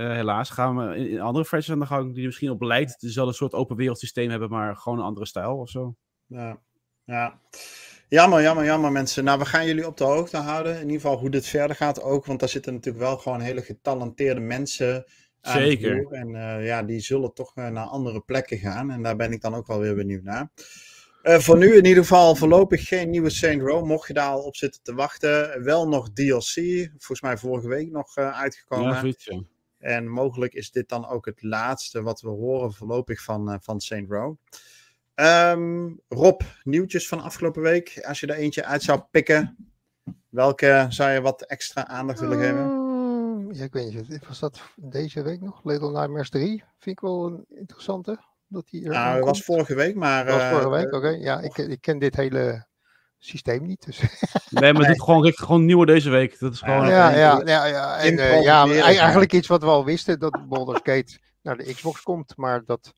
eh, helaas gaan we in, andere franchises aan de gang die er misschien op lijkt. Dezelfde soort open wereld systeem hebben, maar gewoon een andere stijl of zo. Ja. ja. Jammer, jammer, jammer mensen. Nou, we gaan jullie op de hoogte houden. In ieder geval hoe dit verder gaat ook. Want daar zitten natuurlijk wel gewoon hele getalenteerde mensen aan Zeker. En eh, ja, die zullen toch eh, naar andere plekken gaan. En daar ben ik dan ook wel weer benieuwd naar. Eh, voor nu in ieder geval voorlopig geen nieuwe Saint Row. Mocht je daar al op zitten te wachten. Wel nog DLC. Volgens mij vorige week nog uitgekomen. Ja, zoiets, ja. En mogelijk is dit dan ook het laatste wat we horen voorlopig van, eh, van Saint Row. Ehm, Rob, nieuwtjes van afgelopen week. Als je er eentje uit zou pikken, welke zou je wat extra aandacht willen geven? Mm, Ja, ik weet niet. Was dat deze week nog? Little Nightmares 3? Vind ik wel een interessante. Dat die er Nou, dat was vorige week, maar... Dat was eh, vorige week, oké. Ja, ik, ik ken dit hele systeem niet. Dus. Nee, maar het doet gewoon, gewoon nieuwe deze week. Dat is gewoon... ja, ja, ja, ja. En, eh, ja, eigenlijk iets wat we al wisten, dat Baldur's Gate naar de Xbox komt. Maar dat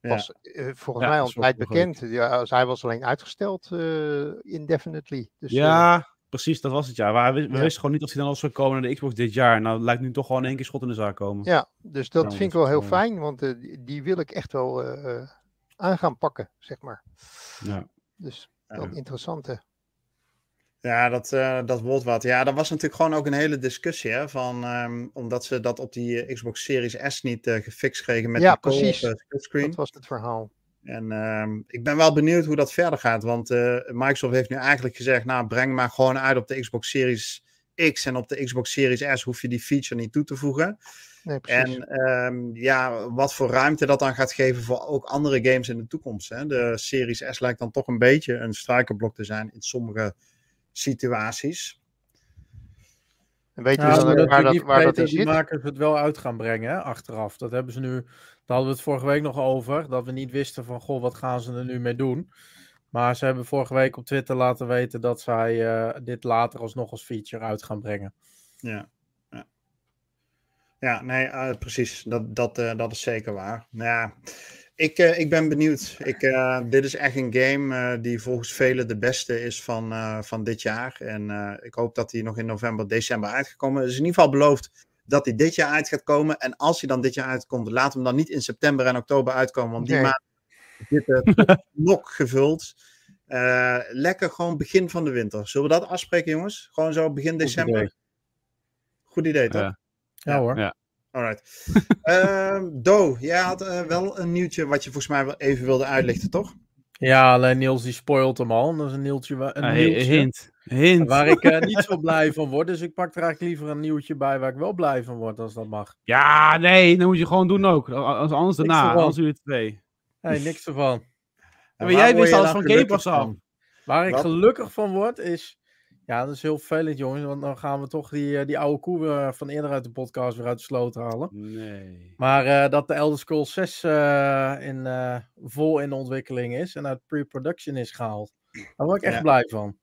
Ja. was eh, volgens Ja, mij al tijd bekend. Ja, hij was alleen uitgesteld eh, indefinitely. Dus, Ja, precies, dat was het ja. Maar we, wisten gewoon niet of hij dan al zou komen naar de Xbox dit jaar. Nou, lijkt nu toch gewoon in één keer schot in de zaak komen. ja, dus dat Ja, vind ik wel heel fijn, want die, wil ik echt wel aan gaan pakken, zeg maar. Ja. Dus. Dat interessante. Ja, dat, eh, dat wordt wat. Ja, dat was natuurlijk gewoon ook een hele discussie, hè, van, ehm, omdat ze dat op die eh, Xbox Series S niet eh, gefixt kregen met Ja, co-op, precies. splitscreen. Dat was het verhaal. En ehm, ik ben wel benieuwd hoe dat verder gaat. Want Microsoft heeft nu eigenlijk gezegd: Nou, breng maar gewoon uit op de Xbox Series X en op de Xbox Series S hoef je die feature niet toe te voegen. Nee. En ehm, ja, wat voor ruimte dat dan gaat geven voor ook andere games in de toekomst. Hè? De Series S lijkt dan toch een beetje een struikelblok te zijn in sommige situaties. En weet je dan dat waar die dat, waar dat in die makers het wel uit gaan brengen, hè, achteraf. Dat hebben ze nu, daar hadden we het vorige week nog over, dat we niet wisten van, goh, wat gaan ze er nu mee doen? Maar ze hebben vorige week op Twitter laten weten dat zij eh, dit later alsnog als feature uit gaan brengen. Ja, ja. nee, eh, precies. Dat, dat, eh, dat is zeker waar. Nou ja, ik, eh, ik ben benieuwd. Ik, dit is echt een game die volgens velen de beste is van, van dit jaar. En ik hoop dat die nog in november, december uitgekomen is. in ieder geval beloofd dat hij dit jaar uit gaat komen. En als hij dan dit jaar uitkomt, laat hem dan niet in september en oktober uitkomen. Want die Nee. maand tot (laughs) nok gevuld. Lekker gewoon begin van de winter. Zullen we dat afspreken, jongens? Gewoon zo begin december. idee. Goed idee, toch? Ja. Hoor. ja. Alright. (laughs) Ehm, Do, jij had eh, wel een nieuwtje wat je volgens mij wel even wilde uitlichten, toch? Ja, alleen Niels die spoilt hem al. Dat is een, nieuwtje, een Ah, nieuwtje hint. Hint. waar ik eh, niet zo (laughs) blij van word. Dus ik pak er eigenlijk liever een nieuwtje bij waar ik wel blij van word, als dat mag. Ja, nee, dat moet je gewoon doen ook. Als- Anders daarna, anders je het twee. Hey, niks ervan. En maar jij wist alles dan van Game Pass af. Waar ik Wat? gelukkig van word is. Ja, dat is heel vervelend, jongens. Want dan gaan we toch die, eh, die oude koe weer van eerder uit de podcast weer uit de sloot halen. Nee. Maar eh, dat de Elder Scrolls 6 eh, in, eh, vol in ontwikkeling is en uit pre-production is gehaald. Daar word ik echt Ja. blij van.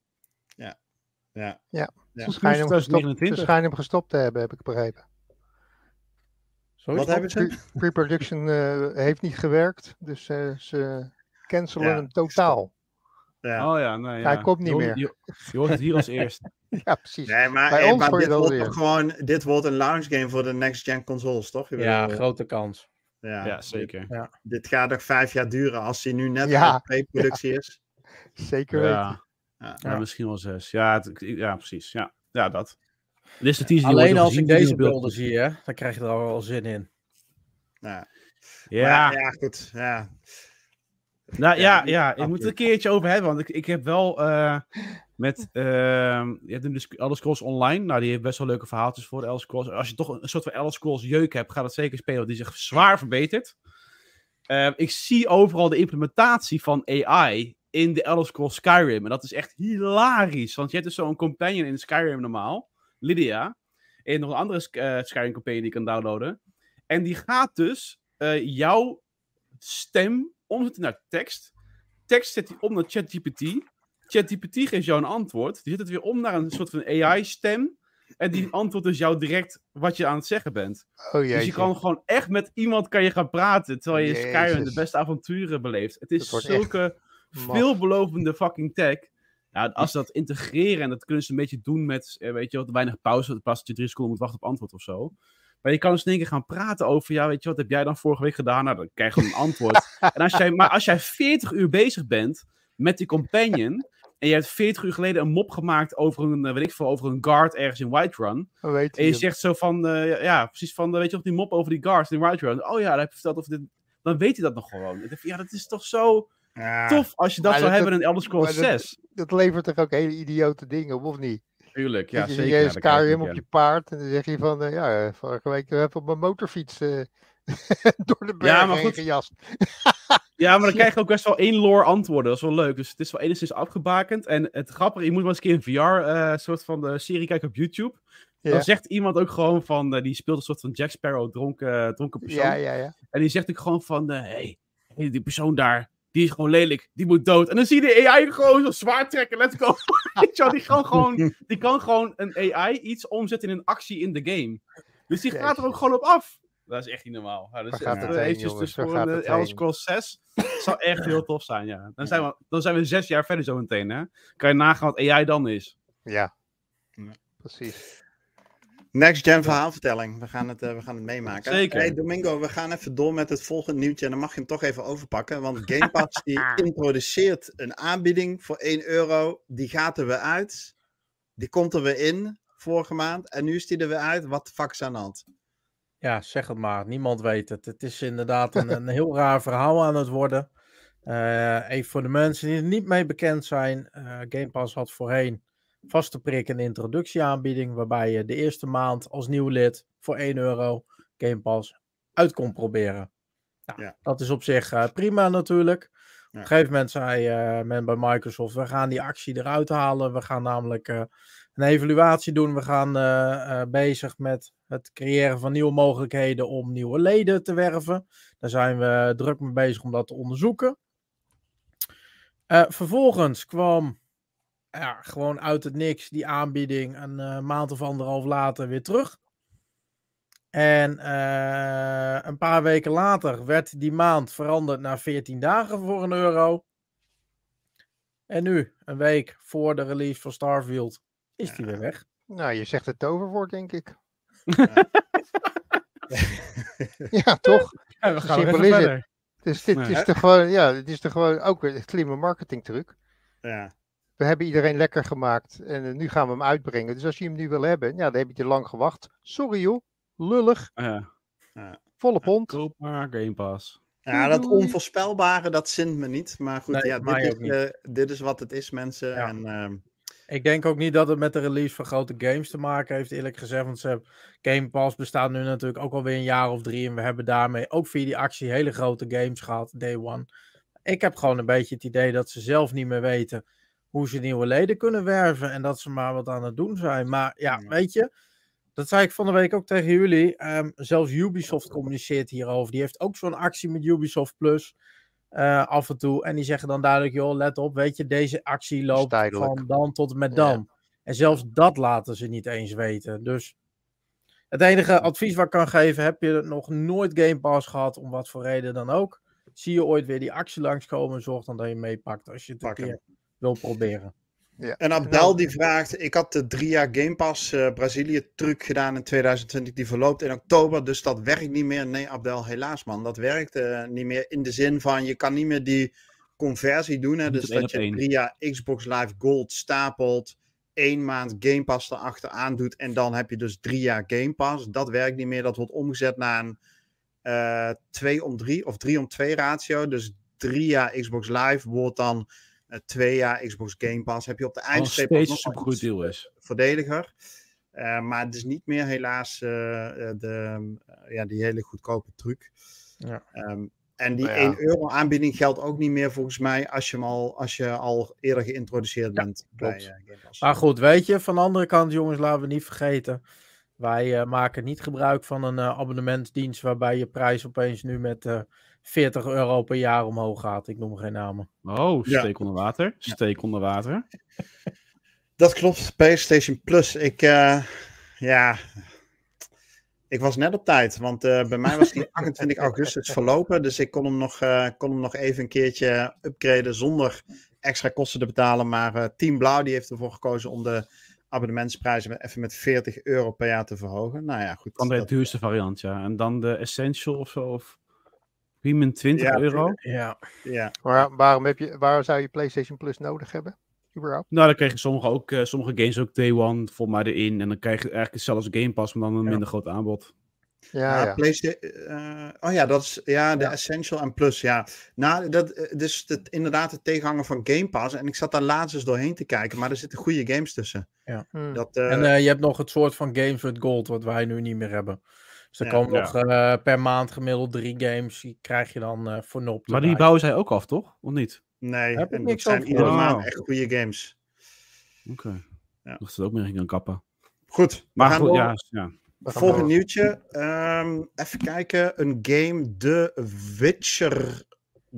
Ja. Ze Ja. schijnen, hem gestopt, ze 2029. schijnen hem gestopt te hebben, heb ik begrepen. Is Wat hebben ze? Pre- Pre-production eh, heeft niet gewerkt, dus eh, ze cancelen Ja, hem totaal. Ja. Oh ja, nee. Ja. Hij komt niet Je hoort- meer. Je, je hoort het hier als (laughs) eerst. Ja, precies. Nee, maar, Bij eh, ons maar hoor je dit wordt weer. gewoon, dit wordt een launch game voor de next gen consoles, toch? Ik Ja, grote kans. ja, Ja, zeker. Dit, dit gaat nog vijf jaar duren als hij nu net Ja. pre-productie is. Zeker weten. Ja. Ja. Ja, misschien wel zes. Ja, het- ja precies. Ja, ja dat. Dit is de teaser die Alleen als ik deze beelden zie, hè, dan krijg je er al wel zin in. Ja. Ja, Maar, ja, goed. Ja. Nou, ja, ja, ik moet het een keertje over hebben, want ik, ik heb wel... eh, Met, ehm je hebt dus Elder Scrolls Online. Nou, die heeft best wel leuke verhaaltjes voor de Elder Scrolls. Als je toch een soort van Elder Scrolls jeuk hebt, ga dat zeker spelen. Die zich zwaar verbeterd. Ehm, ik zie overal de implementatie van AI in de Elder Scrolls Skyrim. En dat is echt hilarisch. Want je hebt dus zo'n companion in Skyrim normaal. Lydia. En nog een andere eh, Skyrim companion die je kan downloaden. En die gaat dus eh, jouw stem omzetten naar tekst. Tekst zet hij om naar ChatGPT. ChatGPT geeft jou een antwoord. Die zet het weer om naar een soort van AI-stem. En die antwoordt dus jou direct wat je aan het zeggen bent. Oh Dus je kan gewoon echt met iemand kan je gaan praten. Terwijl je Skyrim de beste avonturen beleeft. Het is zulke veelbelovende fucking tech. Ja, als ze dat integreren en dat kunnen ze een beetje doen met, eh, weet je wat, weinig pauze. Plaats dat je drie seconden moet wachten op antwoord of zo. Maar je kan dus in één keer gaan praten over, ja, weet je wat heb jij dan vorige week gedaan? Nou, dan krijg je een antwoord. (laughs) en als jij, maar als jij 40 uur bezig bent met die companion. En je hebt 40 uur geleden een mop gemaakt over een, eh, weet ik veel, over een guard ergens in Whiterun. Dan weet En je zegt zo van, eh, ja, precies van, eh, weet je nog die mop over die guards in Whiterun? Oh ja, daar heb je verteld over dit. Dan weet hij dat nog gewoon. Ja, dat is toch zo Ja, tof als je dat zou dat- hebben in Elder Scrolls maar dat- 6. dat levert toch ook hele idiote dingen op, of niet? Tuurlijk, ja, zeker. je ja, Skyrim ook, op ja. je paard en dan zeg je van, eh, ja, eh, vorige week heb ik op mijn motorfiets eh, (laughs) door de bergen maar heen goed. gejast. Ja, maar dan (laughs) krijg je ook best wel één lore antwoorden. Dat is wel leuk. Dus het is wel enigszins afgebakend. En het grappige, je moet maar eens een keer een VR eh, soort van de serie kijken op YouTube. Ja. Dan zegt iemand ook gewoon van, eh, die speelt een soort van Jack Sparrow, dronken, dronken persoon. Ja, ja, ja. En die zegt ook gewoon van, hey, die persoon daar, die is gewoon lelijk, die moet dood. En dan zie je de AI gewoon zo zwaar trekken, let's go. (laughs) Die, kan gewoon, die kan gewoon een AI iets omzetten in een actie in de game. Dus die gaat er ook gewoon op af. Dat is echt niet normaal. Ja, dus gaat het eh, eventjes dus voor gaat een het Elder? Scrolls 6. (laughs) zou echt heel tof zijn, ja. Dan zijn we, dan zijn we zes jaar verder zo meteen, hè. Kan je nagaan wat AI dan is. Ja. Ja. Precies. Next gen verhaalvertelling. We gaan het, eh, we gaan het meemaken. Zeker. Hey Domingo, we gaan even door met het volgende nieuwtje. En dan mag je hem toch even overpakken. Want (laughs) Game Pass die introduceert een aanbieding voor 1 euro. Die gaat er weer uit. Die komt er weer in vorige maand. En nu is die er weer uit. Wat de fuck is aan de hand? Ja, zeg het maar. Niemand weet het. Het is inderdaad een, een heel raar verhaal aan het worden. Eh, even voor de mensen die er niet mee bekend zijn. eh Game Pass had voorheen vaste prik een introductieaanbieding. Waarbij je de eerste maand als nieuw lid voor 1 euro Game Pass uit kon proberen. Nou, Ja. Dat is op zich eh, prima natuurlijk. Op een gegeven moment zei eh, men bij Microsoft: we gaan die actie eruit halen. We gaan namelijk eh, een evaluatie doen. We gaan bezig met het creëren van nieuwe mogelijkheden om nieuwe leden te werven. Daar zijn we druk mee bezig om dat te onderzoeken. Vervolgens kwam ja, gewoon uit het niks die aanbieding een eh, maand of anderhalf later weer terug. En eh, een paar weken later werd die maand veranderd naar 14 dagen voor een euro. En nu, een week voor de release van Starfield, is die weer weg. Nou, je zegt het toverwoord, denk ik. ja, toch? Ja, we gaan simpel is het. verder. Dus dit Nee. is toch gewoon, ja, dit is toch gewoon ook weer een slimme marketingtruc. Ja. We hebben iedereen lekker gemaakt en eh, nu gaan we hem uitbrengen. Dus als je hem nu wil hebben, ja, dan heb je te lang gewacht. Sorry joh, lullig, Ja, volle pond. koop maar Game Pass. Ja, dat onvoorspelbare, dat zint me niet. Maar goed, Nee, ja, mij dit, is, eh, dit is wat het is, mensen. Ja. En, ehm, Ik denk ook niet dat het met de release van grote games te maken heeft, eerlijk gezegd. Want ze hebben, Game Pass bestaat nu natuurlijk ook alweer een jaar of drie. En we hebben daarmee ook via die actie hele grote games gehad, day one. Ik heb gewoon een beetje het idee dat ze zelf niet meer weten hoe ze nieuwe leden kunnen werven. En dat ze maar wat aan het doen zijn. Maar ja, Ja. weet je, dat zei ik van de week ook tegen jullie. ehm, zelfs Ubisoft communiceert hierover. Die heeft ook zo'n actie met Ubisoft Plus. eh, af en toe. En die zeggen dan duidelijk, joh, let op, weet je, deze actie loopt van dan tot en met Ja. dan. En zelfs dat laten ze niet eens weten. Dus het enige advies wat ik kan geven, heb je nog nooit Game Pass gehad, om wat voor reden dan ook. Zie je ooit weer die actie langskomen, zorg dan dat je meepakt als je het een keer wil proberen. Ja. En Abdel die vraagt, ik had de drie jaar Game Pass eh, Brazilië truc gedaan in 2020, die verloopt in oktober, dus dat werkt niet meer. Nee Abdel, helaas man, dat werkt eh, niet meer in de zin van, je kan niet meer die conversie doen. Hè? Dus dat je één. drie jaar Xbox Live Gold stapelt, één maand Game Pass erachteraan doet en dan heb je dus drie jaar Game Pass. Dat werkt niet meer, dat wordt omgezet naar een eh 2 om 3 of 3 om 2 ratio. Dus drie jaar Xbox Live wordt dan eh, twee jaar Xbox Game Pass. Heb je op de Nog eindstreep steeds een nog wel supergoed iets, deal eh, is. verdediger. Eh, maar het is niet meer helaas eh, eh, de, eh, ja, die hele goedkope truc. Ja. Ehm, en die Nou ja. 1 euro aanbieding geldt ook niet meer volgens mij als je, hem al, als je al eerder geïntroduceerd bent bij eh, Game Pass. Maar goed, weet je, van de andere kant, jongens, laten we niet vergeten. Wij eh, maken niet gebruik van een eh, abonnementsdienst waarbij je prijs opeens nu met eh 40 euro per jaar omhoog gaat. Ik noem geen namen. Oh, Ja. steek onder water. Steek onder water. (laughs) Dat klopt, PlayStation Plus. Ik, eh, ja, ik was net op tijd, want eh, bij mij was die (laughs) 28 augustus verlopen. Dus ik kon hem, nog, eh, kon hem nog even een keertje upgraden zonder extra kosten te betalen. Maar eh, Team Blauw die heeft ervoor gekozen om de abonnementsprijzen met, even met 40 euro per jaar te verhogen. Nou ja, goed. Dan de dat- duurste variant, ja. En dan de Essential of zo. Of Premium 20 Ja, euro. Ja, ja. Maar waarom, heb je, waar zou je PlayStation Plus nodig hebben? Überhaupt? Nou, dan krijg je sommige, ook, eh, sommige games ook day one voor mij erin. En dan krijg je eigenlijk als Game Pass, maar dan een Ja. minder groot aanbod. Ja, Ja, ja. PlayStation. eh, oh ja, dat is ja, de Ja. Essential en Plus. Ja, nou, dat eh, dus het, inderdaad het tegenhanger van Game Pass. En ik zat daar laatst eens doorheen te kijken, maar er zitten goede games tussen. Hm. Dat, eh, en je hebt nog het soort van Games with Gold, wat wij nu niet meer hebben. Dus er Ja. komen Ja. nog eh, per maand gemiddeld drie games, die krijg je dan eh voor nop. Maar die bouwen zij ook af, toch? Of niet? nee, heb ik en dat niks zijn over iedere maand Wow. echt goede games. Oké. Ja. Dat ze het ook meer gaan kappen. Goed, we Maar gaan goed, door. ja, ja. Volgend nieuwtje. Ehm, even kijken. Een game, The Witcher.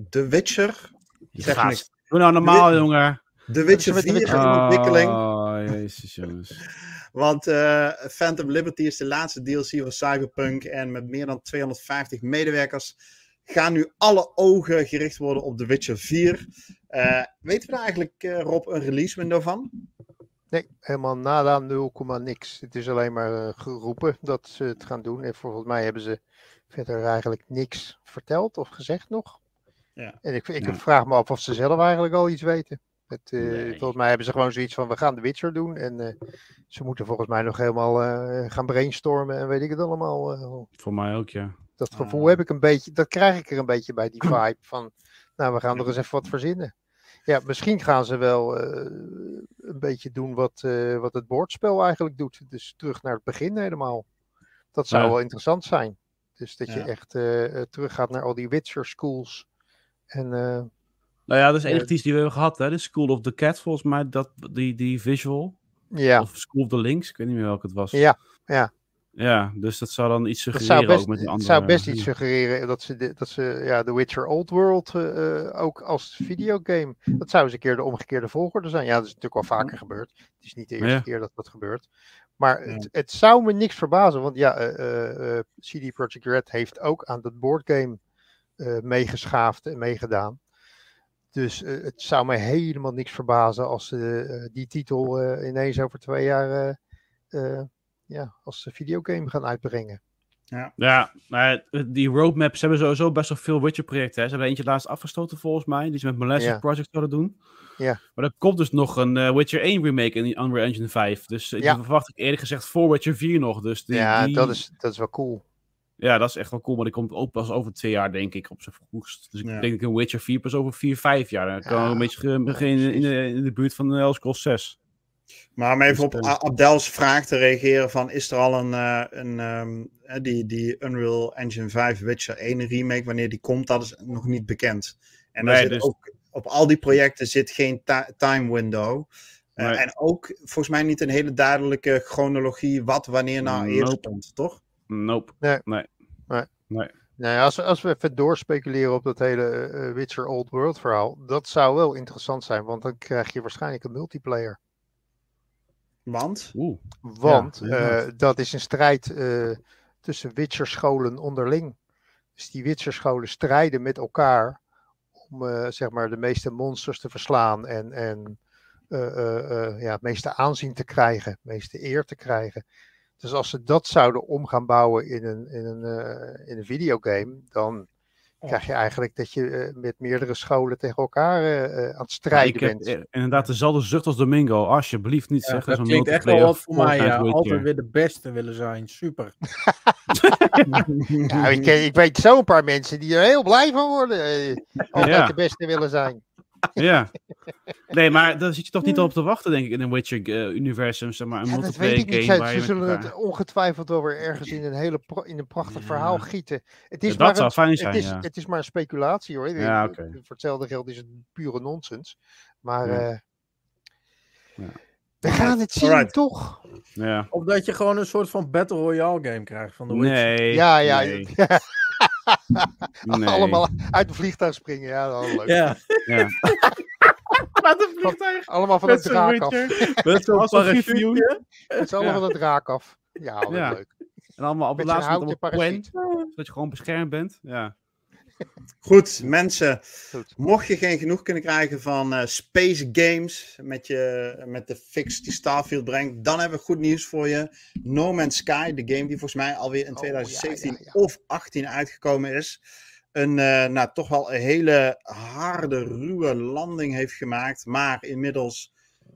The Witcher? Zeg niks. Doe nou normaal, jongen. The Witcher met The 4 is Witcher. in ontwikkeling. Oh, jezus, jongens. (laughs) Want eh, Phantom Liberty is de laatste DLC van Cyberpunk. En met meer dan 250 medewerkers gaan nu alle ogen gericht worden op The Witcher 4. Eh, weten we daar eigenlijk, eh, Rob, een release window van? Nee, helemaal nada, 0, niks. Het is alleen maar geroepen dat ze het gaan doen. En volgens mij hebben ze verder eigenlijk niks verteld of gezegd nog. Ja. En ik, ik Ja. vraag me af of ze zelf eigenlijk al iets weten. Het, eh, Nee. Volgens mij hebben ze gewoon zoiets van, we gaan de Witcher doen. En eh, ze moeten volgens mij nog helemaal eh, gaan brainstormen en weet ik het allemaal. eh. Voor mij ook, ja. dat gevoel Ah. heb ik een beetje, dat krijg ik er een beetje bij die (clears throat) vibe van, nou we gaan er eens even wat verzinnen. Ja, misschien gaan ze wel eh, een beetje doen wat, eh, wat het bordspel eigenlijk doet. Dus terug naar het begin helemaal. Dat zou Ja. wel interessant zijn. Dus dat je echt eh, eh, teruggaat naar al die Witcher schools. En eh, Nou ja, dat is de enige Eh, tease die we hebben gehad, hè. De School of the Cat, volgens mij. Dat, die, die visual. ja, Of School of the Links. Ik weet niet meer welke het was. ja, ja. Ja, dus dat zou dan iets Dat suggereren zou best, ook met die het andere... zou best iets suggereren dat ze, dat ze ja, The Witcher Old World eh, eh, ook als videogame. Dat zou eens een keer de omgekeerde volgorde zijn. Ja, dat is natuurlijk wel vaker gebeurd. Het is niet de eerste Ja. keer dat dat gebeurt. Maar Ja. het, het zou me niks verbazen, want ja, eh, eh, eh, CD Projekt Red heeft ook aan dat boardgame eh meegeschaafd en meegedaan. Dus eh, het zou me helemaal niks verbazen als ze eh, die titel eh, ineens over twee jaar eh, eh, ja, als videogame gaan uitbrengen. Ja, nou ja, die roadmap, ze hebben sowieso best wel veel Witcher-projecten. hè. Ze hebben eentje laatst afgestoten volgens mij, die ze met Molasses Ja. Project zouden doen. Ja. Maar er komt dus nog een eh, Witcher 1 remake in die Unreal Engine 5. Dus ik Ja. verwacht ik eerlijk gezegd voor Witcher 4 nog. Dus die, ja, die- dat, is, dat is wel cool. Ja, dat is echt wel cool. Maar die komt ook pas over twee jaar, denk ik, op zijn vroegst. Dus ik Ja. denk dat een Witcher 4 pas over vier, vijf jaar. Dan kan Ja. een beetje beginnen in de, in de buurt van de Elder Scrolls 6. Maar om even Dus, op Abdel's vraag te reageren van is er al een, eh, een ehm, eh, die, die Unreal Engine 5 Witcher 1 remake, wanneer die komt, dat is nog niet bekend. En Nee, zit dus- ook, op al die projecten zit geen ti- time window. Eh. En ook volgens mij niet een hele duidelijke chronologie wat wanneer nou eerst Nope. komt, toch? Nope. Nou ja, als, we- als we even doorspeculeren op dat hele eh, Witcher Old World verhaal, dat zou wel interessant zijn, want dan krijg je waarschijnlijk een multiplayer. Want? Oeh. Want eh, dat is een strijd eh, tussen Witcher-scholen onderling. Dus die Witcher-scholen strijden met elkaar om eh, zeg maar de meeste monsters te verslaan en, en eh, eh, eh, ja, het meeste aanzien te krijgen, het meeste eer te krijgen. Dus als ze dat zouden om gaan bouwen in een, in een, eh, in een videogame, dan krijg je eigenlijk dat je eh, met meerdere scholen tegen elkaar eh, aan het strijden ik heb bent. eh, inderdaad dezelfde zucht als Domingo. Alsjeblieft niet Ja, zeggen. dat klinkt echt wel wat voor mij. Ja. Altijd weer de beste willen zijn. Super. (laughs) (laughs) Ja, ik, ken- ik weet zo'n paar mensen die er heel blij van worden. eh, altijd Ja. de beste willen zijn. Ja. Nee, maar daar zit je toch niet op te wachten, denk ik, in een Witcher-universum. zeg maar, een Ja, dat multiplayer weet ik niet. game Ze, waar ze je met zullen elkaar- het ongetwijfeld wel weer ergens in een, hele pro- in een prachtig Ja. verhaal gieten. Het is, Ja, maar dat zou een, fijn het, zijn, is, ja. het is maar een speculatie hoor. Ja, oké. Voor hetzelfde geld is het pure nonsens. Maar Ja. eh, Ja. we gaan het zien, Alright. toch? Ja. Of dat je gewoon een soort van Battle Royale game krijgt van de Witcher. Nee. ja, ja. Nee. (laughs) (laughs) nee. Allemaal uit een vliegtuig springen. Ja, dat is leuk. Ja, Ja. (laughs) een vliegtuig. Allemaal van het draak af. Met zo'n (laughs) parachute. Het is allemaal van het draak af. Ja, wat Ja. leuk. En allemaal op het laatste moment. Quen, zodat je gewoon beschermd bent. Ja. Goed, mensen. Goed. Mocht je geen genoeg kunnen krijgen van eh, Space Games met, je, met de fix die Starfield brengt, dan hebben we goed nieuws voor je. No Man's Sky, de game die volgens mij alweer in Oh, 2017 ja, ja, ja. of 18 uitgekomen is. Een eh, nou, toch wel een hele harde, ruwe landing heeft gemaakt, maar inmiddels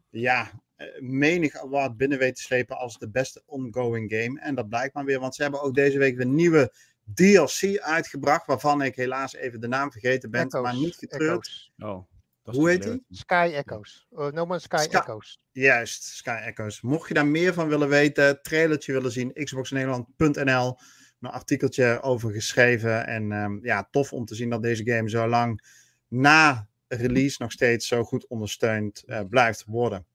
ja, eh, menig award binnen weet te slepen als de beste ongoing game. En dat blijkt maar weer, want ze hebben ook deze week weer nieuwe DLC uitgebracht, waarvan ik helaas even de naam vergeten ben, Echoes, maar niet getreurd. Echoes. Oh, Hoe heet die? Sky Echoes. Oh, no Man's Sky Sky- Echoes. Juist, Sky Echoes. Mocht je daar meer van willen weten, trailertje willen zien, xboxnederland.nl. Een artikeltje over geschreven. En ehm, ja, tof om te zien dat deze game zo lang na release nog steeds zo goed ondersteund eh, blijft worden.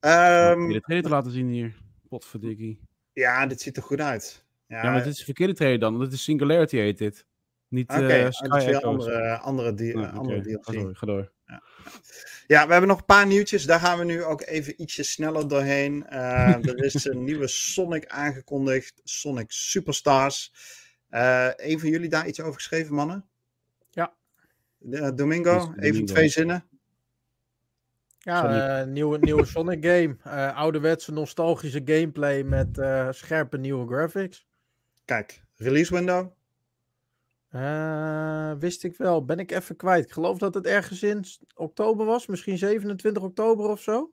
Ehm, Om je de trailer te laten zien hier. Potverdikkie. ja, dit ziet er goed uit. Ja, Ja, maar dit is de verkeerde trailer dan. Dit is Singularity heet dit. Niet Oké, eh oh, Sky dat is weer Echoes. andere, andere, die, Nou, oké, andere Ga DLC. door, ga door. Ja, we hebben nog een paar nieuwtjes. Daar gaan we nu ook even ietsje sneller doorheen. Eh, er is een (laughs) nieuwe Sonic aangekondigd. Sonic Superstars. Eh een van jullie daar iets over geschreven, mannen? Ja. Eh, Domingo, even Domingo. twee zinnen. Ja, eh, nieuwe, nieuwe Sonic game. Eh, ouderwetse nostalgische gameplay met eh, scherpe nieuwe graphics. Kijk, release window. Eh, wist ik wel. Ben ik even kwijt. Ik geloof dat het ergens in oktober was. Misschien 27 oktober of zo.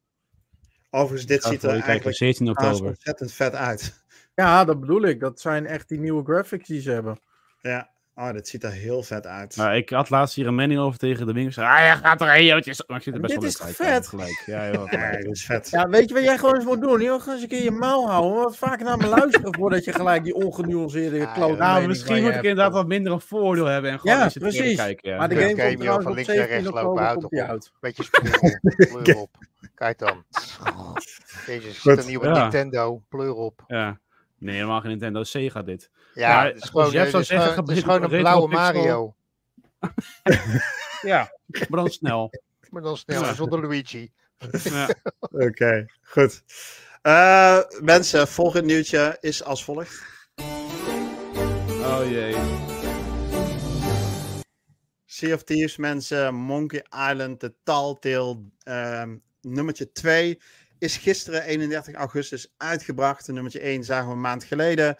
Overigens, dit ziet er eigenlijk 17 haast oktober. ontzettend vet uit. Ja, dat bedoel ik. Dat zijn echt die nieuwe graphics die ze hebben. Ja, oh, dit ziet er heel vet uit. Nou, ik had laatst hier een mening over tegen de winkel. Ah, ja, gaat erheen, joh. Maar ik zit er best Dit wel is vet? Gelijk. Ja, joh, (laughs) Ja, gelijk. dit is vet. Ja, weet je wat jij gewoon eens moet doen? Je moet gewoon eens een keer je mouw houden. Wat vaker naar me luisteren voordat je gelijk die ongenuanceerde Ja, klote ja. Nou, misschien moet ik hebt. inderdaad wat minder een voordeel hebben en gewoon Ja, eens het trailer precies. kijken. Ja. Maar de game game, komt joh, trouwens van links naar 17 rechts lopen, die op. uit. Beetje pleur, (laughs) pleur op. Kijk dan. (laughs) Jezus, Goed. een nieuwe. Nintendo. Pleur op. Ja. Nee, helemaal geen Nintendo. Sega dit. Ja, Maar het is als gewoon, Jeff het zou zeggen, gewoon, het is gewoon een blauwe. Mario. (laughs) Ja, maar dan snel. Maar dan snel, Ja. zonder Luigi. Ja. (laughs) Oké, goed. Eh, mensen, volgend nieuwtje is als volgt. Oh jee. Sea of Thieves, mensen. Monkey Island, de Telltale ehm nummertje 2 is gisteren 31 augustus uitgebracht. De nummertje 1 zagen we een maand geleden.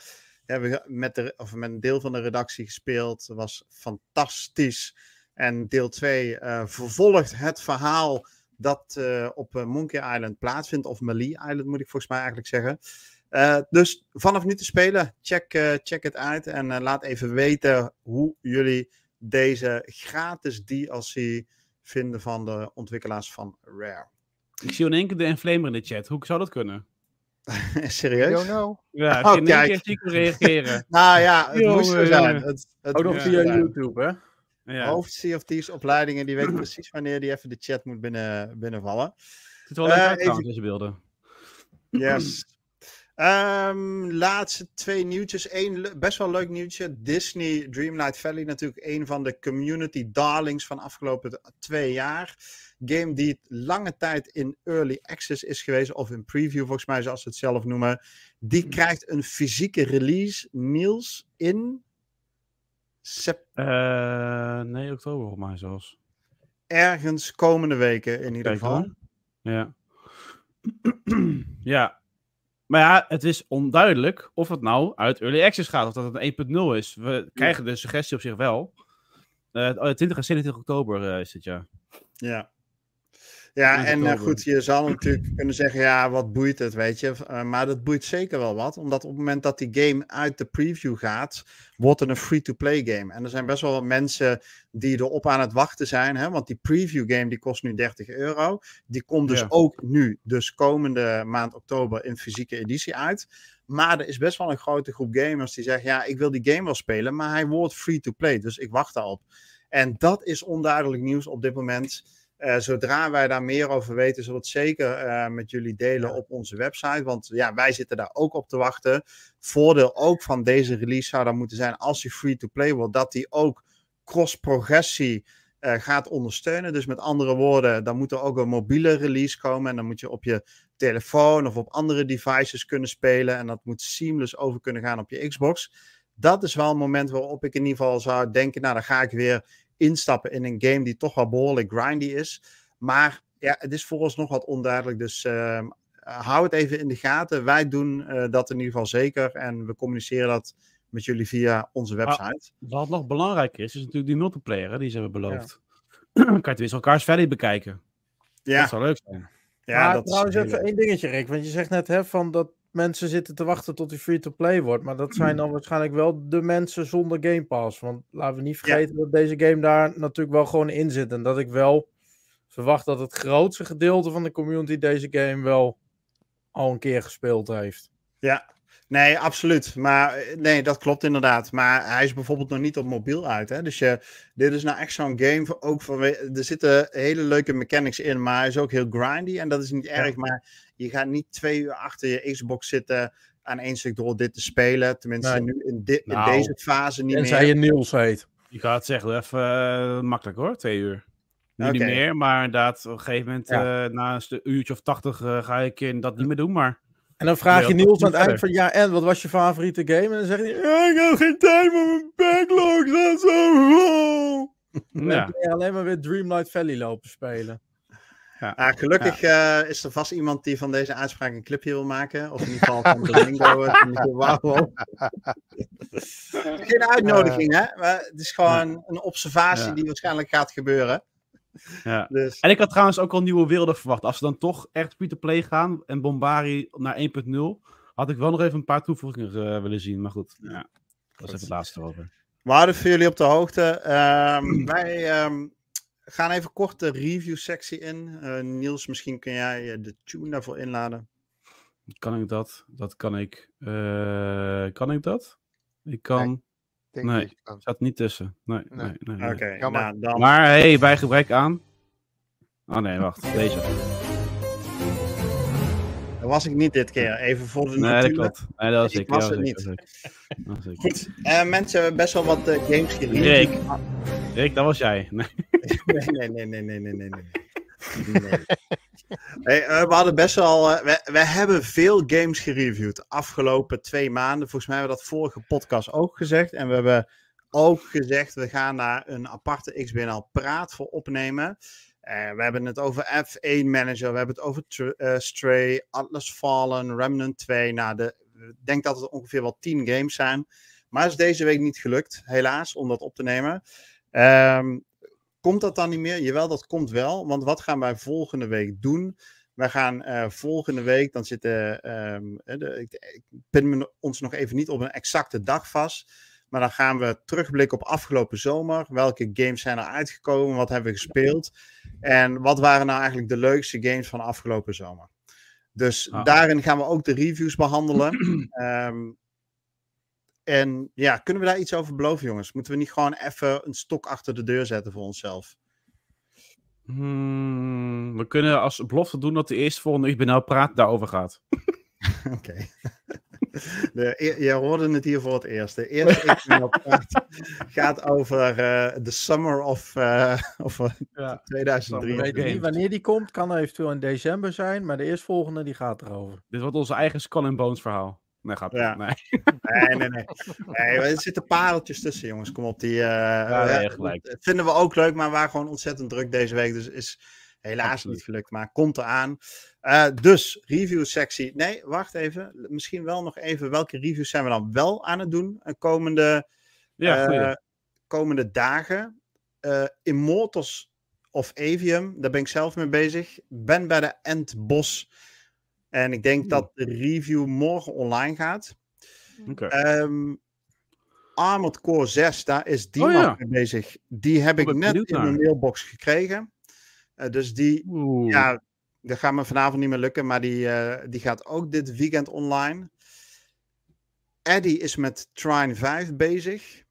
Hebben we met, de, of met een deel van de redactie gespeeld. Dat was fantastisch. En deel 2 eh, vervolgt het verhaal dat eh, op eh, Monkey Island plaatsvindt. Of Melee Island moet ik volgens mij eigenlijk zeggen. Dus vanaf nu te spelen, check, check het uit. En laat even weten hoe jullie deze gratis DLC vinden van de ontwikkelaars van Rare. Ik zie in één keer de Inflamer in de chat. Hoe zou dat kunnen? (laughs) Serieus? don't know. Ja, Oh, in één keer zie ik reageren. (laughs) Nou ja, het moest zo zijn. Het, het Ook nog via. YouTube, hè? Ja. Hoofd Thieves opleidingen, die weet precies wanneer die even de chat moet binnen, binnenvallen. Het er wel leuk Eh, uit even- trouwens, deze beelden. Yes. Ehm, laatste twee nieuwtjes. Eén best wel leuk nieuwtje. Disney Dreamlight Valley, natuurlijk een van de community darlings van de afgelopen twee jaar. Game die lange tijd in early access is geweest, of in preview volgens mij, zoals ze het zelf noemen. Die krijgt een fysieke release, Niels, in sep- Eh, nee, oktober volgens mij zelfs. ergens komende weken in ieder Kijk geval. dan. Ja. (clears throat) ja. Maar ja, het is onduidelijk of het nou uit Early Access gaat. Of dat het een 1.0 is. We krijgen de suggestie op zich wel. Eh, oh, 20 en 27 oktober eh, is het, ja. Ja. Ja, en eh, goed, je zal natuurlijk (clears throat) kunnen zeggen, ja, wat boeit het, weet je. Eh, maar dat boeit zeker wel wat, omdat op het moment dat die game uit de preview gaat, wordt het een free-to-play game. En er zijn best wel wat mensen die erop aan het wachten zijn, hè, want die preview game die kost nu 30 euro. Die komt dus Ja. ook nu, dus komende maand oktober, in fysieke editie uit. Maar er is best wel een grote groep gamers die zeggen, ja, ik wil die game wel spelen, maar hij wordt free-to-play, dus ik wacht daarop. En dat is onduidelijk nieuws op dit moment. Eh, zodra wij daar meer over weten, zullen we het zeker eh, met jullie delen op onze website. Want ja, wij zitten daar ook op te wachten. Voordeel ook van deze release zou dan moeten zijn, als die free-to-play wordt, dat die ook cross-progressie eh, gaat ondersteunen. Dus met andere woorden, dan moet er ook een mobiele release komen. En dan moet je op je telefoon of op andere devices kunnen spelen. En dat moet seamless over kunnen gaan op je Xbox. Dat is wel een moment waarop ik in ieder geval zou denken, nou dan ga ik weer instappen in een game die toch wel behoorlijk grindy is. Maar ja, het is vooralsnog wat onduidelijk. Dus ehm, hou het even in de gaten. Wij doen eh, dat in ieder geval zeker. En we communiceren dat met jullie via onze website. Wat nog belangrijk is, is natuurlijk die multiplayer hè, die ze hebben beloofd. (clears throat) kan je tenminste elkaars verder bekijken. Ja, Dat zou leuk zijn. ja maar dat trouwens even één dingetje, Rick. Want je zegt net hè, van dat mensen zitten te wachten tot die free-to-play wordt. Maar dat zijn dan waarschijnlijk wel de mensen zonder Game Pass. Want laten we niet vergeten dat deze game daar natuurlijk wel gewoon in zit. En dat ik wel verwacht dat het grootste gedeelte van de community deze game wel al een keer gespeeld heeft. Ja, nee, absoluut. Maar eh, nee, dat klopt inderdaad. Maar hij is bijvoorbeeld nog niet op mobiel uit. Hè? Dus je, dit is nou echt zo'n game. Voor, ook voor, er zitten hele leuke mechanics in, maar hij is ook heel grindy. En dat is niet erg. Maar je gaat niet twee uur achter je Xbox zitten aan één stuk door dit te spelen. Tenminste, Nee. nu in, di- in Nou, deze fase niet Tenzij meer. je Niels heet. Je gaat het zeggen, even eh, makkelijk hoor, twee uur. Nu niet meer, maar inderdaad, op een gegeven moment, Ja. eh, na een uurtje of tachtig, eh, ga ik in dat niet meer doen, maar... En dan vraag Ja, je dat Niels aan het eind van ja, en wat was je favoriete game? En dan zeg je, ja, ik heb geen tijd, maar mijn backlog staat zo vol. Dan Ja. kun je alleen maar weer Dreamlight Valley lopen spelen. Ah, gelukkig eh, is er vast iemand die van deze uitspraak een clipje wil maken. Of in ieder geval van de lingo. (laughs) eh. (laughs) Geen uitnodiging, hè? Maar het is gewoon een observatie Ja. die waarschijnlijk gaat gebeuren. Ja. (laughs) Dus En ik had trouwens ook al nieuwe werelden verwacht. Als ze dan toch echt free-to-play gaan en Bombari naar 1.0, had ik wel nog even een paar toevoegingen eh, willen zien. Maar goed, ja, dat is even het laatste over. we houden voor jullie op de hoogte. Ehm, (clears throat) wij ehm, gaan even kort de review-sectie in. Eh, Niels, misschien kun jij eh, de tune daarvoor inladen. Kan ik dat? Dat kan ik. Eh, kan ik dat? Ik kan. Denk Nee. kan. Staat niet tussen. Nee, Nee. nee, nee. nee. Oké, nou dan. Maar hey, bij gebrek aan. Oh nee, wacht. Deze. Dat was ik niet dit keer. Even voor de Nee, dat klopt. Nee, dat was Ik ik. was ja, het dat niet. was ik, ik. Goed, eh, mensen hebben best wel wat eh, games gereviewd. Rick. Rick, dat was jij. (laughs) Nee. Nee, nee, nee, nee, nee, nee, nee. Eh, we hadden best wel. eh, we, hebben veel games gereviewd de afgelopen twee maanden. Volgens mij hebben we dat vorige podcast ook gezegd. En we hebben ook gezegd: we gaan daar een aparte XBNL Praat voor opnemen. Eh, we hebben het over F1 Manager, we hebben het over Tr- Stray, Atlas Fallen, Remnant 2. Nou, de, ik denk dat het ongeveer wel 10 games zijn. Maar is deze week niet gelukt, helaas, om dat op te nemen. Ehm, komt dat dan niet meer? Jawel, dat komt wel. Want wat gaan wij volgende week doen? Wij gaan eh, volgende week, dan zitten. ehm, eh, de, ik, ik pin me ons nog even niet op een exacte dag vast. Maar dan gaan we terugblikken op afgelopen zomer. Welke games zijn er uitgekomen? Wat hebben we gespeeld? En wat waren nou eigenlijk de leukste games van afgelopen zomer? Dus Ah. daarin gaan we ook de reviews behandelen. (clears throat) Ehm, en ja, kunnen we daar iets over beloven, jongens? Moeten we niet gewoon even een stok achter de deur zetten voor onszelf? Hmm, we kunnen als belofte doen dat de eerste volgende Ik ben nou praat daarover gaat. (laughs) Oké. (laughs) De, e- je hoorde het hier voor het eerst. De eerste XML praat (laughs) gaat over eh, de summer of, eh, of eh, Ja. We 2003. weten games. niet wanneer die komt. Kan eventueel in december zijn. Maar de eerstvolgende die gaat erover. Dit wordt onze eigen Skull and Bones verhaal. Nee, gaat Ja. Nee. Nee, nee, nee. nee er zitten pareltjes tussen, jongens. Kom op, die eh, ja, gelijk. vinden we ook leuk, maar we waren gewoon ontzettend druk deze week. Dus is helaas Absoluut. niet gelukt, maar komt eraan. Eh dus, review sectie. Nee, wacht even. Misschien wel nog even, welke reviews zijn we dan wel aan het doen? eh, komende Ja, komende dagen. Immortals of Avium. Daar ben ik zelf mee bezig. Ben bij de Endbos. En ik denk dat de review morgen online gaat. Oké. Ehm Armored Core 6, daar is die Oh, ja. mee bezig. Die heb ik ik net in mijn naar. mailbox gekregen. Eh, dus die, Oeh. ja, dat gaat me vanavond niet meer lukken, maar die, eh, die gaat ook dit weekend online. Eddie is met Trine 5 bezig.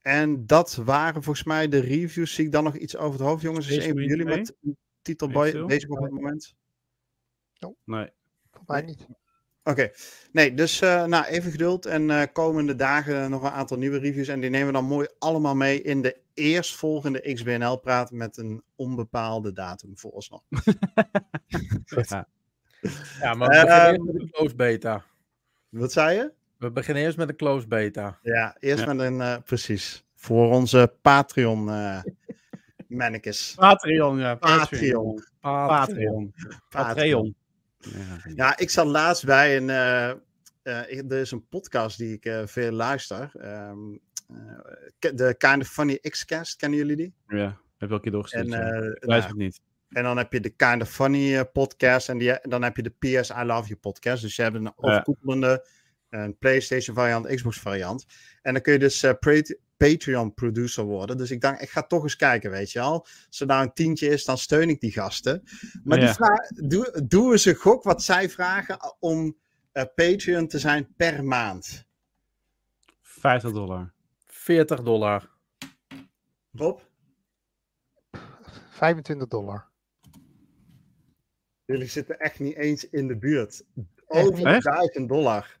En dat waren volgens mij de reviews. Zie ik dan nog iets over het hoofd, jongens? Is een van jullie 2? met een titel Weet je boy- veel? bezig op het moment? Nee. Voor mij niet. Oké, nee, dus eh, nou, even geduld. En eh, komende dagen nog een aantal nieuwe reviews. En die nemen we dan mooi allemaal mee in de eerstvolgende XBNL-praat met een onbepaalde datum vooralsnog. (laughs) Ja. Ja, maar we Eh, beginnen ehm, eerst met een close beta. Wat zei je? We beginnen eerst met een close beta. Ja, eerst Ja. met een, eh, precies, voor onze Patreon eh mannekes. Patreon, ja. Patreon. Patreon. Patreon. Ja. Ja, ik zat laatst bij een, eh, eh, ik- er is een podcast die ik eh, veel luister. Ehm, eh, de Kind of Funny X-Cast, kennen jullie die? ja, heb je al keer En, doorgestuurd. eh, Luister nou, het niet. En dan heb je de Kind of Funny podcast. En, die, en dan heb je de PS I Love You podcast. Dus je hebt een overkoepelende een PlayStation variant, Xbox variant. En dan kun je dus pra- Patreon producer worden. Dus ik dacht, ik ga toch eens kijken, weet je al. Als er nou een tientje is, dan steun ik die gasten. Maar die Ja. vraag, doe, doe eens een gok wat zij vragen om eh, Patreon te zijn per maand. 50 dollar. 40 dollar. Rob, 25 dollar. jullie zitten echt niet eens in de buurt. Over niet? 1000 dollar.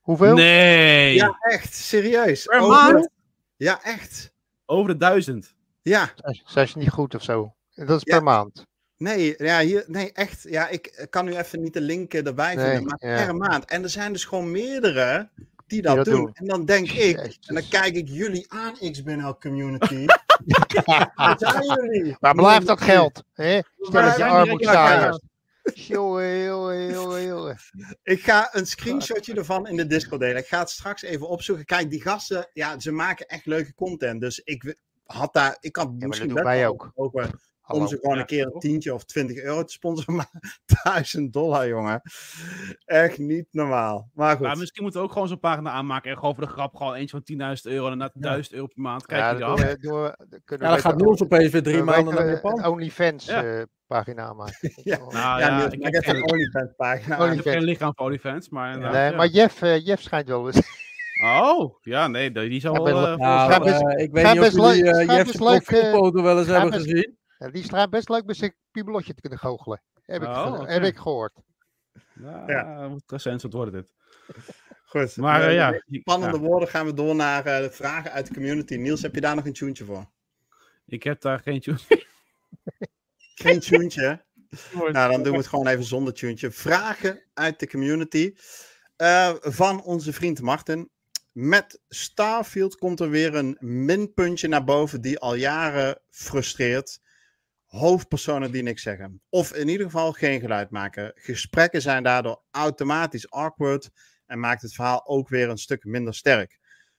Hoeveel? Nee! Ja, echt, serieus. Per Over- maand? Ja, echt. Over de duizend. Ja, Zijn- Zijn ze niet goed of zo? En Dat is Ja. per maand. nee, ja, hier, nee, echt. Ja, ik kan nu even niet de link eh, erbij Nee, vinden, maar ja. per maand. En er zijn dus gewoon meerdere die dat, dat doen. doen. En dan denk ik, Jezus. en dan kijk ik jullie aan, XBNL community. (laughs) Waar zijn jullie? Waar blijft dat geld? Hè? Stel dat je zijn arm die moet rekeningen? staan. Jongen, jongen, jongen, jongen. Ik ga een screenshotje ervan in de Discord delen. Ik ga het straks even opzoeken. Kijk, die gasten, ja, ze maken echt leuke content. Dus ik had daar, ik had dat misschien wel ook. over om ze gewoon Ja, een keer een tientje of 20 euro te sponsoren. (laughs) Maar 1000 dollar, jongen. Echt niet normaal. Maar goed. Maar misschien moeten we ook gewoon zo'n pagina aanmaken en gewoon voor de grap gewoon eentje van 10.000 euro en dan 1000 euro per maand. Kijk Ja, je dat af. doen we- doen we- dan kunnen Ja, dan gaat Niels opeens weer drie maanden naar een Japan. OnlyFans Ja. eh, pagina maken. (laughs) Ja. Nou ja, ja, Niels, ik maak heb een geen- OnlyFans pagina. Ik heb OnlyFans. geen lichaam voor OnlyFans, maar Nee, ja. maar Jeff, eh, Jeff schijnt wel eens. (laughs) Oh, ja, nee, die Ja, wel... eh, Nou, ik weet niet of jullie uh, schijnt Jeff's profielfoto wel eens hebben gezien. Ja, die schijnt best leuk met zijn piebelotje te kunnen goochelen. Heb ik, Oh, oké. heb ik gehoord. Ja, Ja. moet recent worden dit. Goed. Maar Eh, ja, Spannende ja, woorden gaan we door naar eh, de vragen uit de community. Niels, heb je daar nog een tuentje voor? ik heb daar geen tune (laughs) Geen tuentje? Nou, dan doen we het gewoon even zonder tuentje. Vragen uit de community eh, van onze vriend Martin. Met Starfield komt er weer een minpuntje naar boven die al jaren frustreert. Hoofdpersonen die niks zeggen. Of in ieder geval geen geluid maken. Gesprekken zijn daardoor automatisch awkward en maakt het verhaal ook weer een stuk minder sterk.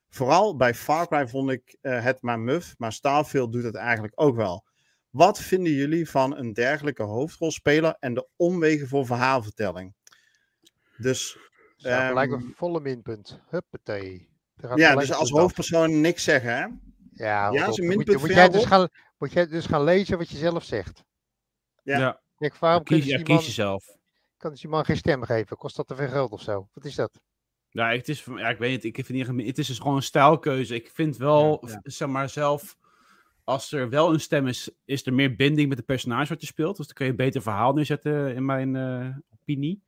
Vooral bij Far Cry vond ik eh, het maar muf, maar Starfield doet het eigenlijk ook wel. Wat vinden jullie van een dergelijke hoofdrolspeler en de omwegen voor verhaalvertelling? Dus, Dus ja, gelijk Ehm, een volle minpunt. Huppatee. Ja, dus als af. hoofdpersoon niks zeggen, hè? Ja, Ja, minpunt moet, je- moet jij dus gaan, moet jij dus gaan lezen wat je zelf zegt. Ja. Ja, Kijk, waarom kies, je ja, kies man, jezelf. kan die man geen stem geven? Kost dat te veel geld of zo? Wat is dat? Ja, het is, ja, ik weet het. Ik vind niet, het is dus gewoon een stijlkeuze. Ik vind wel, Ja, ja. v- zeg maar zelf, als er wel een stem is, is er meer binding met de personage wat je speelt. Dus dan kun je een beter verhaal neerzetten, in mijn eh, opinie.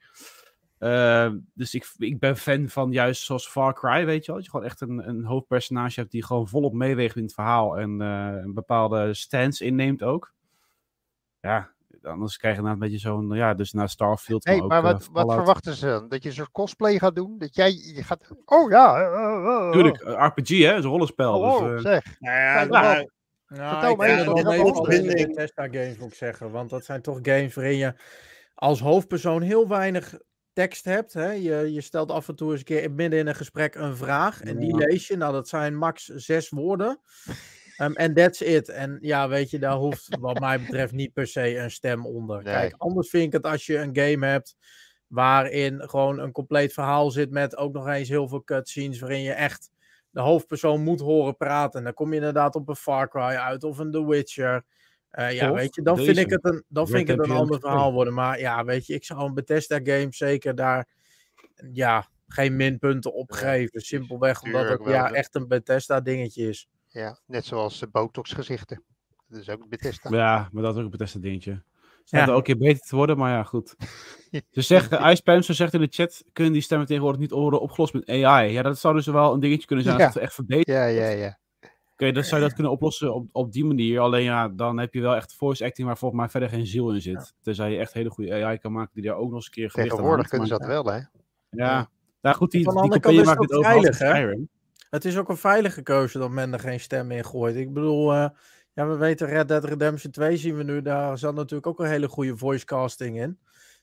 Eh, dus ik, ik ben fan van juist zoals Far Cry, weet je wel. Dat je gewoon echt een, een hoofdpersonage hebt die gewoon volop meeweegt in het verhaal. En eh, een bepaalde stance inneemt ook. Ja, anders krijg je nou een beetje zo'n, ja, dus naar Starfield. Nee, ook, maar eh, wat, wat Fallout. verwachten ze dan? Dat je een soort cosplay gaat doen? Dat jij je gaat... Oh ja! eh, eh, eh, Tuurlijk, eh, RPG hè, is een rollenspel. Oh, dus, oh, eh, zeg. Nou ja, maar- maar- Nou, Vertel ik me even, wel wat in de? Bethesda games, moet ik zeggen. Want dat zijn toch games waarin je als hoofdpersoon heel weinig tekst hebt. Hè? Je, je stelt af en toe eens een keer midden in een gesprek een vraag. En die Ja. lees je. Nou, dat zijn max zes woorden. Ehm, En that's it. En ja, weet je, daar hoeft wat mij betreft niet per se een stem onder. Nee. Kijk, anders vind ik het als je een game hebt waarin gewoon een compleet verhaal zit met ook nog eens heel veel cutscenes waarin je echt de hoofdpersoon moet horen praten. En dan kom je inderdaad op een Far Cry uit of een The Witcher. Eh, ja, Of weet je, dan vind ik het een, dan vind ik het een ander verhaal worden. Maar ja, weet je, ik zou een Bethesda game zeker daar ja, geen minpunten op Ja, geven. Simpelweg omdat het ja, echt een Bethesda dingetje is. Ja, net zoals de botox gezichten. Dat is ook Bethesda. Ja, maar dat is ook een beste dingetje. Ze Ja. ja. ook een keer beter te worden, maar ja, goed. (laughs) Ze zegt, Ice Spencer zegt in de chat, kunnen die stemmen tegenwoordig niet worden opgelost met AI? Ja, dat zou dus wel een dingetje kunnen zijn als Ja. het echt verbeterd Ja, ja, ja. Oké, dan zou je dat kunnen oplossen op, op die manier. Alleen ja, dan heb je wel echt voice acting waar volgens mij verder geen ziel in zit. Tenzij je echt hele goede AI kan maken die daar ook nog eens een keer gewicht aan Tegenwoordig kunnen ze dat wel, hè? Ja, nou goed, die, die kant maakt het veilig, hè? Skyrim. Het is ook een veilige keuze dat men er geen stem in gooit. Ik bedoel, eh, ja, we weten Red Dead Redemption 2 zien we nu. Daar zat natuurlijk ook een hele goede voice casting in.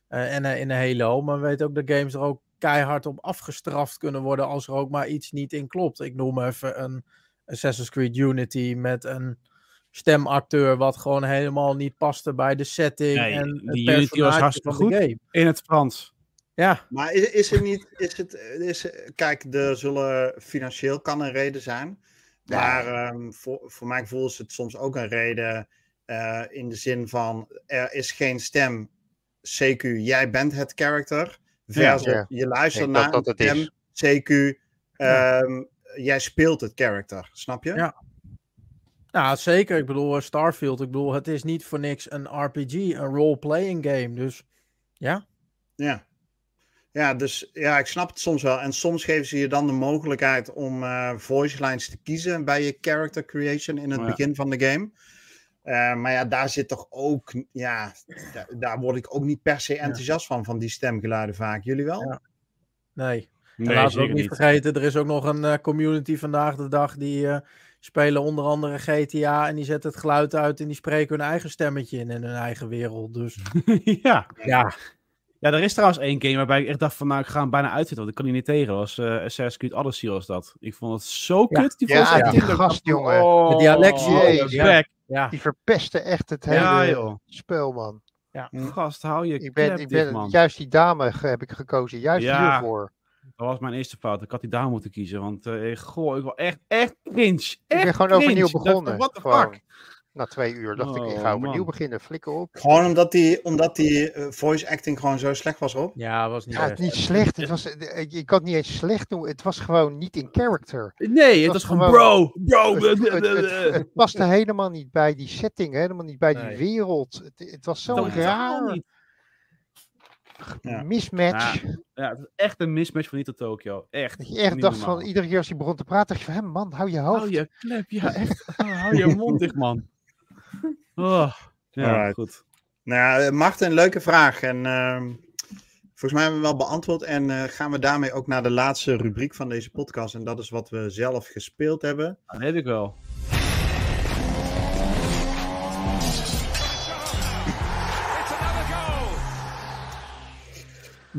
Eh, en eh, in een Halo. Maar we weten ook dat games er ook keihard op afgestraft kunnen worden als er ook maar iets niet in klopt. Ik noem even een Assassin's Creed Unity met een stemacteur wat gewoon helemaal niet paste bij de setting Nee, en die het Unity was hartstikke van de goed. game. In het Frans. Ja, Maar is, is er niet, is het, is, kijk, er zullen financieel kan een reden zijn. Ja. Maar ehm, voor, voor mijn gevoel is het soms ook een reden eh, in de zin van er is geen stem, CQ, jij bent het character. Versus Ja. je luistert naar dat dat een het stem, CQ, ehm, jij speelt het character, snap je? Ja. Ja, zeker. Ik bedoel, eh, Starfield. Ik bedoel, het is niet voor niks een RPG, een role-playing game. Dus ja. Ja. Ja, dus ja, ik snap het soms wel. En soms geven ze je dan de mogelijkheid om eh, voice lines te kiezen bij je character creation in het Ja. begin van de game. Eh, maar ja, daar zit toch ook, ja, da- daar word ik ook niet per se enthousiast van, van die stemgeluiden vaak. Jullie wel? Ja. Nee. Nee, laten we ook niet vergeten, er is ook nog een eh, community vandaag de dag die eh, spelen onder andere GTA en die zetten het geluid uit en die spreken hun eigen stemmetje in in hun eigen wereld. Dus (laughs) ja. ja, ja, er is trouwens één game waarbij ik echt dacht van nou, ik ga hem bijna uitzetten, want ik kan hier niet tegen. Dat was eh Assassin's Creed Odyssey was dat. Ik vond het zo Ja. kut, die Ja, voice die acting. Dat ik gast, jongen. Oh, Met die Alexi, oh, ja. ja, Die verpesten echt het hele Ja, joh. spel, man. Gast, hou je Ik ben, klep ik ben man. juist die dame heb ik gekozen, juist Ja. hiervoor. Dat was mijn eerste fout. Ik had die daar moeten kiezen. Want eh, goh, ik was echt, echt cringe. Echt Ik ben gewoon cringe. overnieuw begonnen. What the Gewoon. fuck? Na twee uur dacht ik, ik Oh, ga overnieuw man. beginnen, flikker op. Gewoon omdat die, omdat die eh, voice acting gewoon zo slecht was, Rob? ja, was niet Ja, het niet slecht. Het was, eh, ik kan het niet eens slecht noemen. Het was gewoon niet in character. Nee, het was was gewoon bro, bro. Het, het, het, het (laughs) paste helemaal niet bij die setting, helemaal niet bij die Nee. wereld. Het, het was zo'n Totaal raar. Ja. mismatch. Ja, het is echt een mismatch van niet tot Tokyo. Echt. Dat je echt niet dacht normaal. van, iedere keer als hij begon te praten, dacht je van, hé man, hou je hoofd. Hou je klep, ja, echt. hou je mond dicht, man. (laughs) Oh, ja, Alright. goed. Nou, ja, eh, Marten, een leuke vraag. En ehm, volgens mij hebben we wel beantwoord. En eh, gaan we daarmee ook naar de laatste rubriek van deze podcast. En dat is wat we zelf gespeeld hebben. Dat weet ik wel.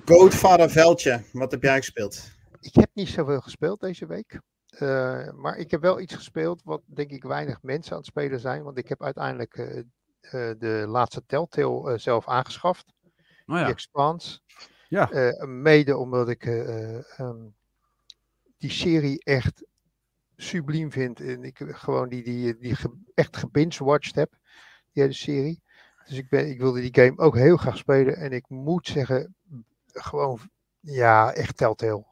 Goatfather Veldje, wat heb jij gespeeld? Ik heb niet zoveel gespeeld deze week. Eh, maar ik heb wel iets gespeeld wat denk ik weinig mensen aan het spelen zijn. Want ik heb uiteindelijk eh, eh, de laatste Telltale zelf aangeschaft. Oh Die ja. Expanse. Ja. Eh, mede omdat ik eh, eh, ehm, die serie echt subliem vind. En ik gewoon die, die, die ge- echt gebinge-watched heb. Die hele serie. Dus ik, ben, ik wilde die game ook heel graag spelen. En ik moet zeggen, gewoon, ja, echt Telltale.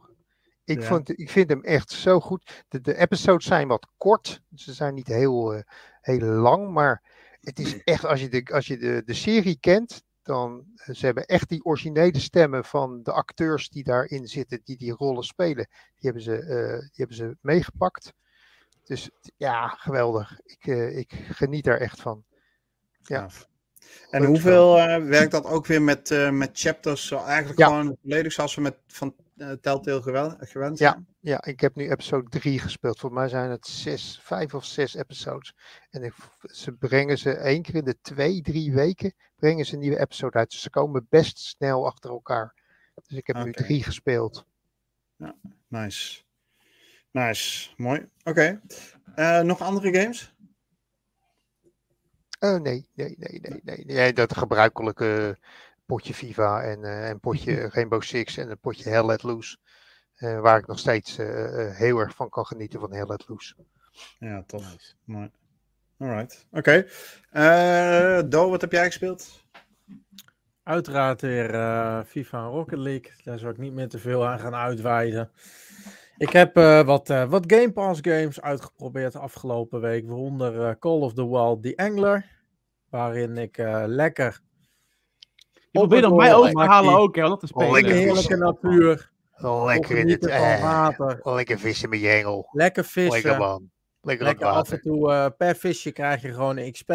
Ik, Ja. vond, ik vind hem echt zo goed. De, de episodes zijn wat kort. Ze zijn niet heel, eh, heel lang. Maar het is echt, als je de, als je de, de serie kent, dan eh, ze hebben echt die originele stemmen van de acteurs die daarin zitten, die die rollen spelen. Die hebben ze, eh, die hebben ze meegepakt. Dus ja, geweldig. Ik, ik geniet daar echt van. Ja. En hoeveel eh, werkt dat ook weer met, eh, met chapters? Eigenlijk Ja. gewoon volledig zoals we met van eh, Telltale gewend Ja. zijn? Ja, ik heb nu episode 3 gespeeld. Volgens mij zijn het zes, vijf of zes episodes. En ik, ze brengen ze één keer in de twee, drie weken brengen ze een nieuwe episode uit. Dus ze komen best snel achter elkaar. Dus ik heb nu drie gespeeld. Nice. Nice. Mooi. Oké. Nog andere games? Eh, nee, nee, nee, nee, nee, nee. Dat gebruikelijke potje FIFA en eh, een potje (laughs) Rainbow Six en een potje Hell Let Loose. eh, waar ik nog steeds eh, heel erg van kan genieten van Hell Let Loose. Ja, tof. Mooi. Alright. Oké. Eh, Do, wat heb jij gespeeld? Uiteraard weer eh, FIFA en Rocket League. Daar zal ik niet meer te veel aan gaan uitweiden. Ik heb eh, wat, eh, wat Game Pass games uitgeprobeerd afgelopen week. Waaronder eh, Call of the Wild The Angler. Waarin ik eh, lekker Je probeert om mij over te halen ook, hè, dat te spelen. in de Lekker heerlijke natuur. Lekker in het, eh, water. lekker vissen met je hengel. Lekker Lekker vissen. man. Lekker, Lekker af en toe per visje krijg je gewoon een XP.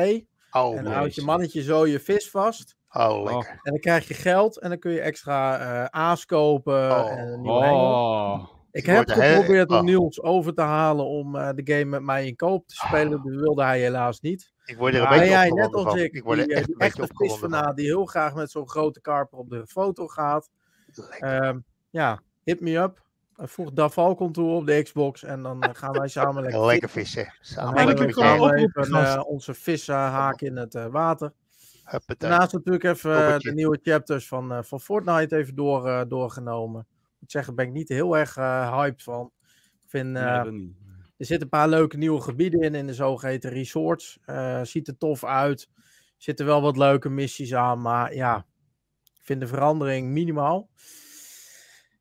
Oh, en dan houdt je mannetje zo je vis vast. oh, lekker. En dan krijg je geld en dan kun je extra eh aas kopen Oh. en een nieuwe. Oh. Ik heb geprobeerd om oh. Niels over te halen om eh, de game met mij in koop te spelen. Dat wilde hij helaas niet. Ik word er een Maar beetje jij, net als ik, Ik word er die, eh, echt die een echte opgewonden van. die heel graag met zo'n grote karper op de foto gaat. Ehm, ja, hit me up. Eh, Voeg Davalcon toe op de Xbox en dan eh, gaan wij samen (laughs) lekker Lekker vissen. Samen lekker oproepen, even eh, onze vissen haken in het eh, water. Huppatee. Daarnaast natuurlijk even eh, de nieuwe chapters van, eh, van Fortnite even door, eh, doorgenomen. Ik moet zeggen, ben ik niet heel erg eh, hyped van. Ik vind, Nee, eh, niet. er zitten een paar leuke nieuwe gebieden in, in de zogeheten resorts. Eh, ziet er tof uit. Er zitten wel wat leuke missies aan, maar ja, ik vind de verandering minimaal.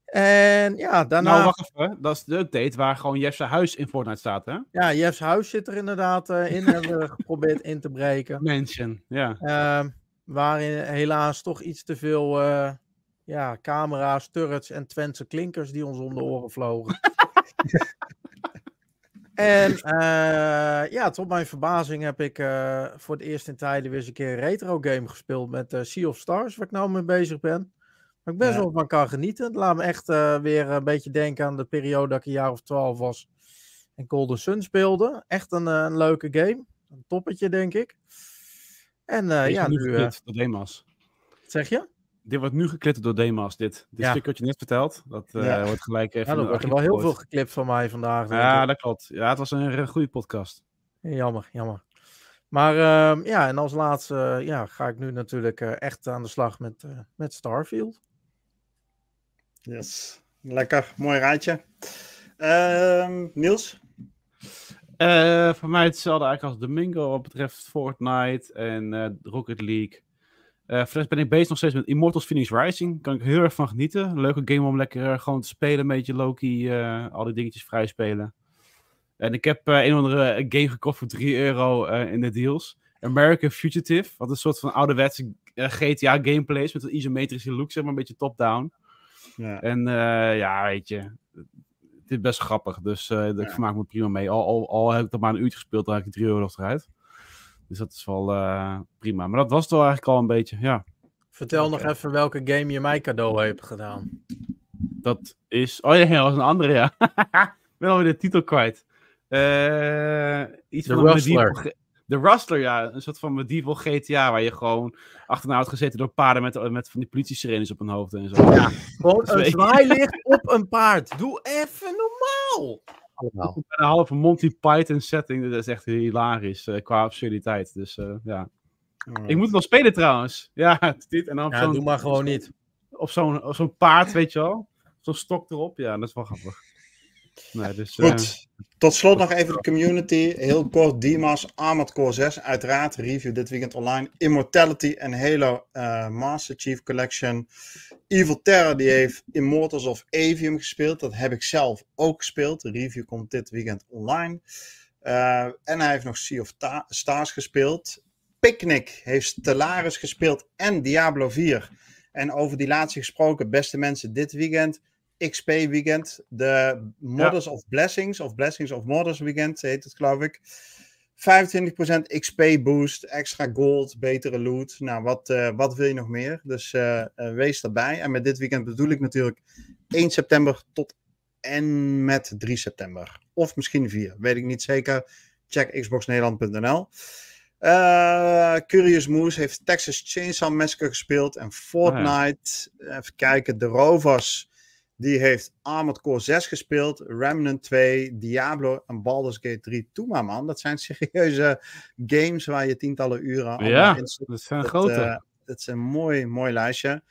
En ja, daarna, Nou, wacht even. Dat is de update waar gewoon Jeff's huis in Fortnite staat, hè? ja, Jeff's huis zit er inderdaad eh, in, hebben we (laughs) geprobeerd in te breken. Mansion, ja. Ehm, waarin helaas toch iets te veel ja, camera's, turrets en Twentse klinkers die ons om de oren vlogen. (laughs) en eh, ja, tot mijn verbazing heb ik eh, voor het eerst in tijden weer eens een keer een retro game gespeeld met eh, Sea of Stars, waar ik nou mee bezig ben. Waar ik best Ja. wel van kan genieten. Het laat me echt weer een beetje denken aan de periode dat ik een jaar of twaalf was en Golden Sun speelde. Echt een, een leuke game. Een toppetje, denk ik. En ja, nu Demas. wat zeg je? Dit wordt nu geklipt door Demas, dit. Dit Ja. stuk wat je net vertelt, dat eh, wordt gelijk even... Ja, er wordt er wel heel veel geklipt van mij vandaag. denk Ja, ik. dat klopt. Ja, het was een, goede podcast. Jammer, jammer. Maar ehm, ja, en als laatste eh, ja, ga ik nu natuurlijk eh, echt aan de slag met, eh, met Starfield. Yes. Lekker. Mooi rijtje. Ehm, Niels? Eh, voor mij hetzelfde eigenlijk als Domingo wat betreft Fortnite en eh, Rocket League. Voor rest ben ik bezig nog steeds met Immortals Phoenix Rising. Kan ik heel erg van genieten. Leuke game om lekker eh, gewoon te spelen. Een beetje Loki, eh, al die dingetjes vrij spelen. En ik heb een of andere game gekocht voor 3 euro in de deals. American Fugitive. Wat een soort van ouderwetse GTA gameplay is. Met een isometrische look, zeg maar. Een beetje top-down. Ja. En ja, weet je. Het is best grappig. Dus eh ik Ja. vermaak me prima mee. Al, al, al heb ik er maar een uurtje gespeeld, dan heb ik 3 euro eruit. Dus dat is wel eh, prima. Maar dat was het wel eigenlijk al een beetje. Ja, Vertel nog even welke game je mij cadeau hebt gedaan. dat is. Oh ja, dat was een andere, ja. ik (laughs) ben alweer de titel kwijt. Eh iets The van Rustler. medieval De Rustler, ja. Een soort van medieval GTA waar je gewoon achterna wordt gezeten door paarden met, met van die politie-sirenes op hun hoofd en zo. Ja. Gewoon (laughs) een zwaailicht op een paard. Doe even normaal. Allemaal. Een halve Monty Python setting, dat is echt hilarisch eh, qua absurditeit. Dus eh, ja. Ik moet het nog spelen trouwens. (laughs) Ja, dit en dan Ja, doe maar gewoon niet. Op zo'n zo'n paard, weet je wel. Zo'n stok erop. Ja, dat is wel grappig. Nee, dus, eh, Goed. Tot slot nog even de community. Heel kort, Dimas, Armored Core 6. Uiteraard, review dit weekend online. Immortality en Halo eh, Master Chief Collection. Evil Terror, die heeft Immortals of Avium gespeeld. Dat heb ik zelf ook gespeeld. De review komt dit weekend online. Eh, en hij heeft nog Sea of Ta- Stars gespeeld. Picnic heeft Stellaris gespeeld en Diablo 4. En over die laatste gesproken, beste mensen, dit weekend XP Weekend. De Modders of Blessings, of Blessings of Modders Weekend heet het, geloof ik. 25% XP boost, extra gold, betere loot. Nou, wat, eh, wat wil je nog meer? Dus eh, eh, wees erbij. En met dit weekend bedoel ik natuurlijk 1 september tot en met 3 september. Of misschien 4, weet ik niet zeker. Check xboxnederland.nl. Curious Moose heeft Texas Chainsaw Massacre gespeeld. En Fortnite, even kijken, de Rovers Die heeft Armored Core 6 gespeeld, Remnant 2, Diablo en Baldur's Gate 3. Toe maar man, dat zijn (laughs) serieuze games waar je tientallen uren Ja, in dat zijn Dat, grote. eh, dat is een mooi, mooi lijstje.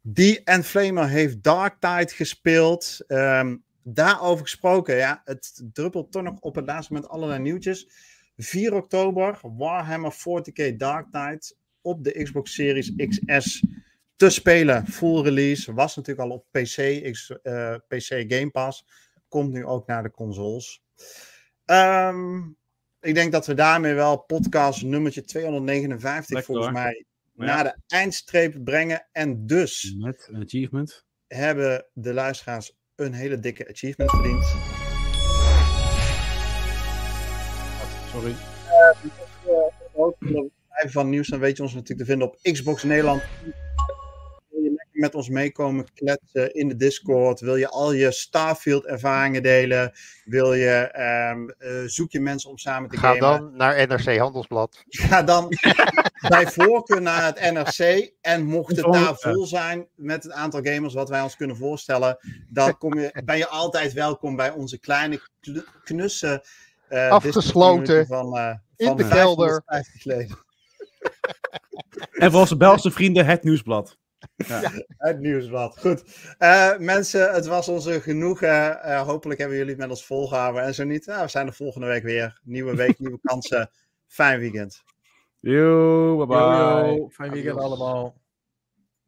Die en Flamer heeft Dark Tide gespeeld. Ehm, daarover gesproken, ja, het druppelt toch nog op het laatste moment allerlei nieuwtjes. 4 oktober, Warhammer 40k Dark Tide op de Xbox Series XS te spelen. Full release, was natuurlijk al op PC, eh, PC Game Pass. Komt nu ook naar de consoles. Ehm, ik denk dat we daarmee wel podcast nummertje 259 Lekker, volgens mij Ja. naar de eindstreep brengen. En dus Met een achievement. hebben de luisteraars een hele dikke achievement verdiend. Sorry. Blijven van nieuws, dan weet je ons natuurlijk te vinden op Xbox Nederland. Met ons meekomen kletsen in de Discord? Wil je al je Starfield ervaringen delen? Wil je, ehm, eh, zoek je mensen om samen te Ga gamen? dan naar NRC Handelsblad. (laughs) Ga dan (laughs) bij voorkeur naar het NRC. En mocht het daar vol zijn met het aantal gamers wat wij ons kunnen voorstellen, dan kom je, (laughs) ben je altijd welkom bij onze kleine kl- knusse eh, Afgesloten, van, eh, in van de kelder. 550 leden. En voor onze Belgische vrienden, het nieuwsblad. (laughs) Het nieuwsblad. Goed. Eh, mensen, het was onze genoegen. Eh, hopelijk hebben jullie het met ons volgehouden. En zo niet, nou, we zijn er volgende week weer. Nieuwe week, nieuwe (laughs) kansen. Fijn weekend. Yo, bye bye. Yo, yo. Fijn weekend Adios. allemaal.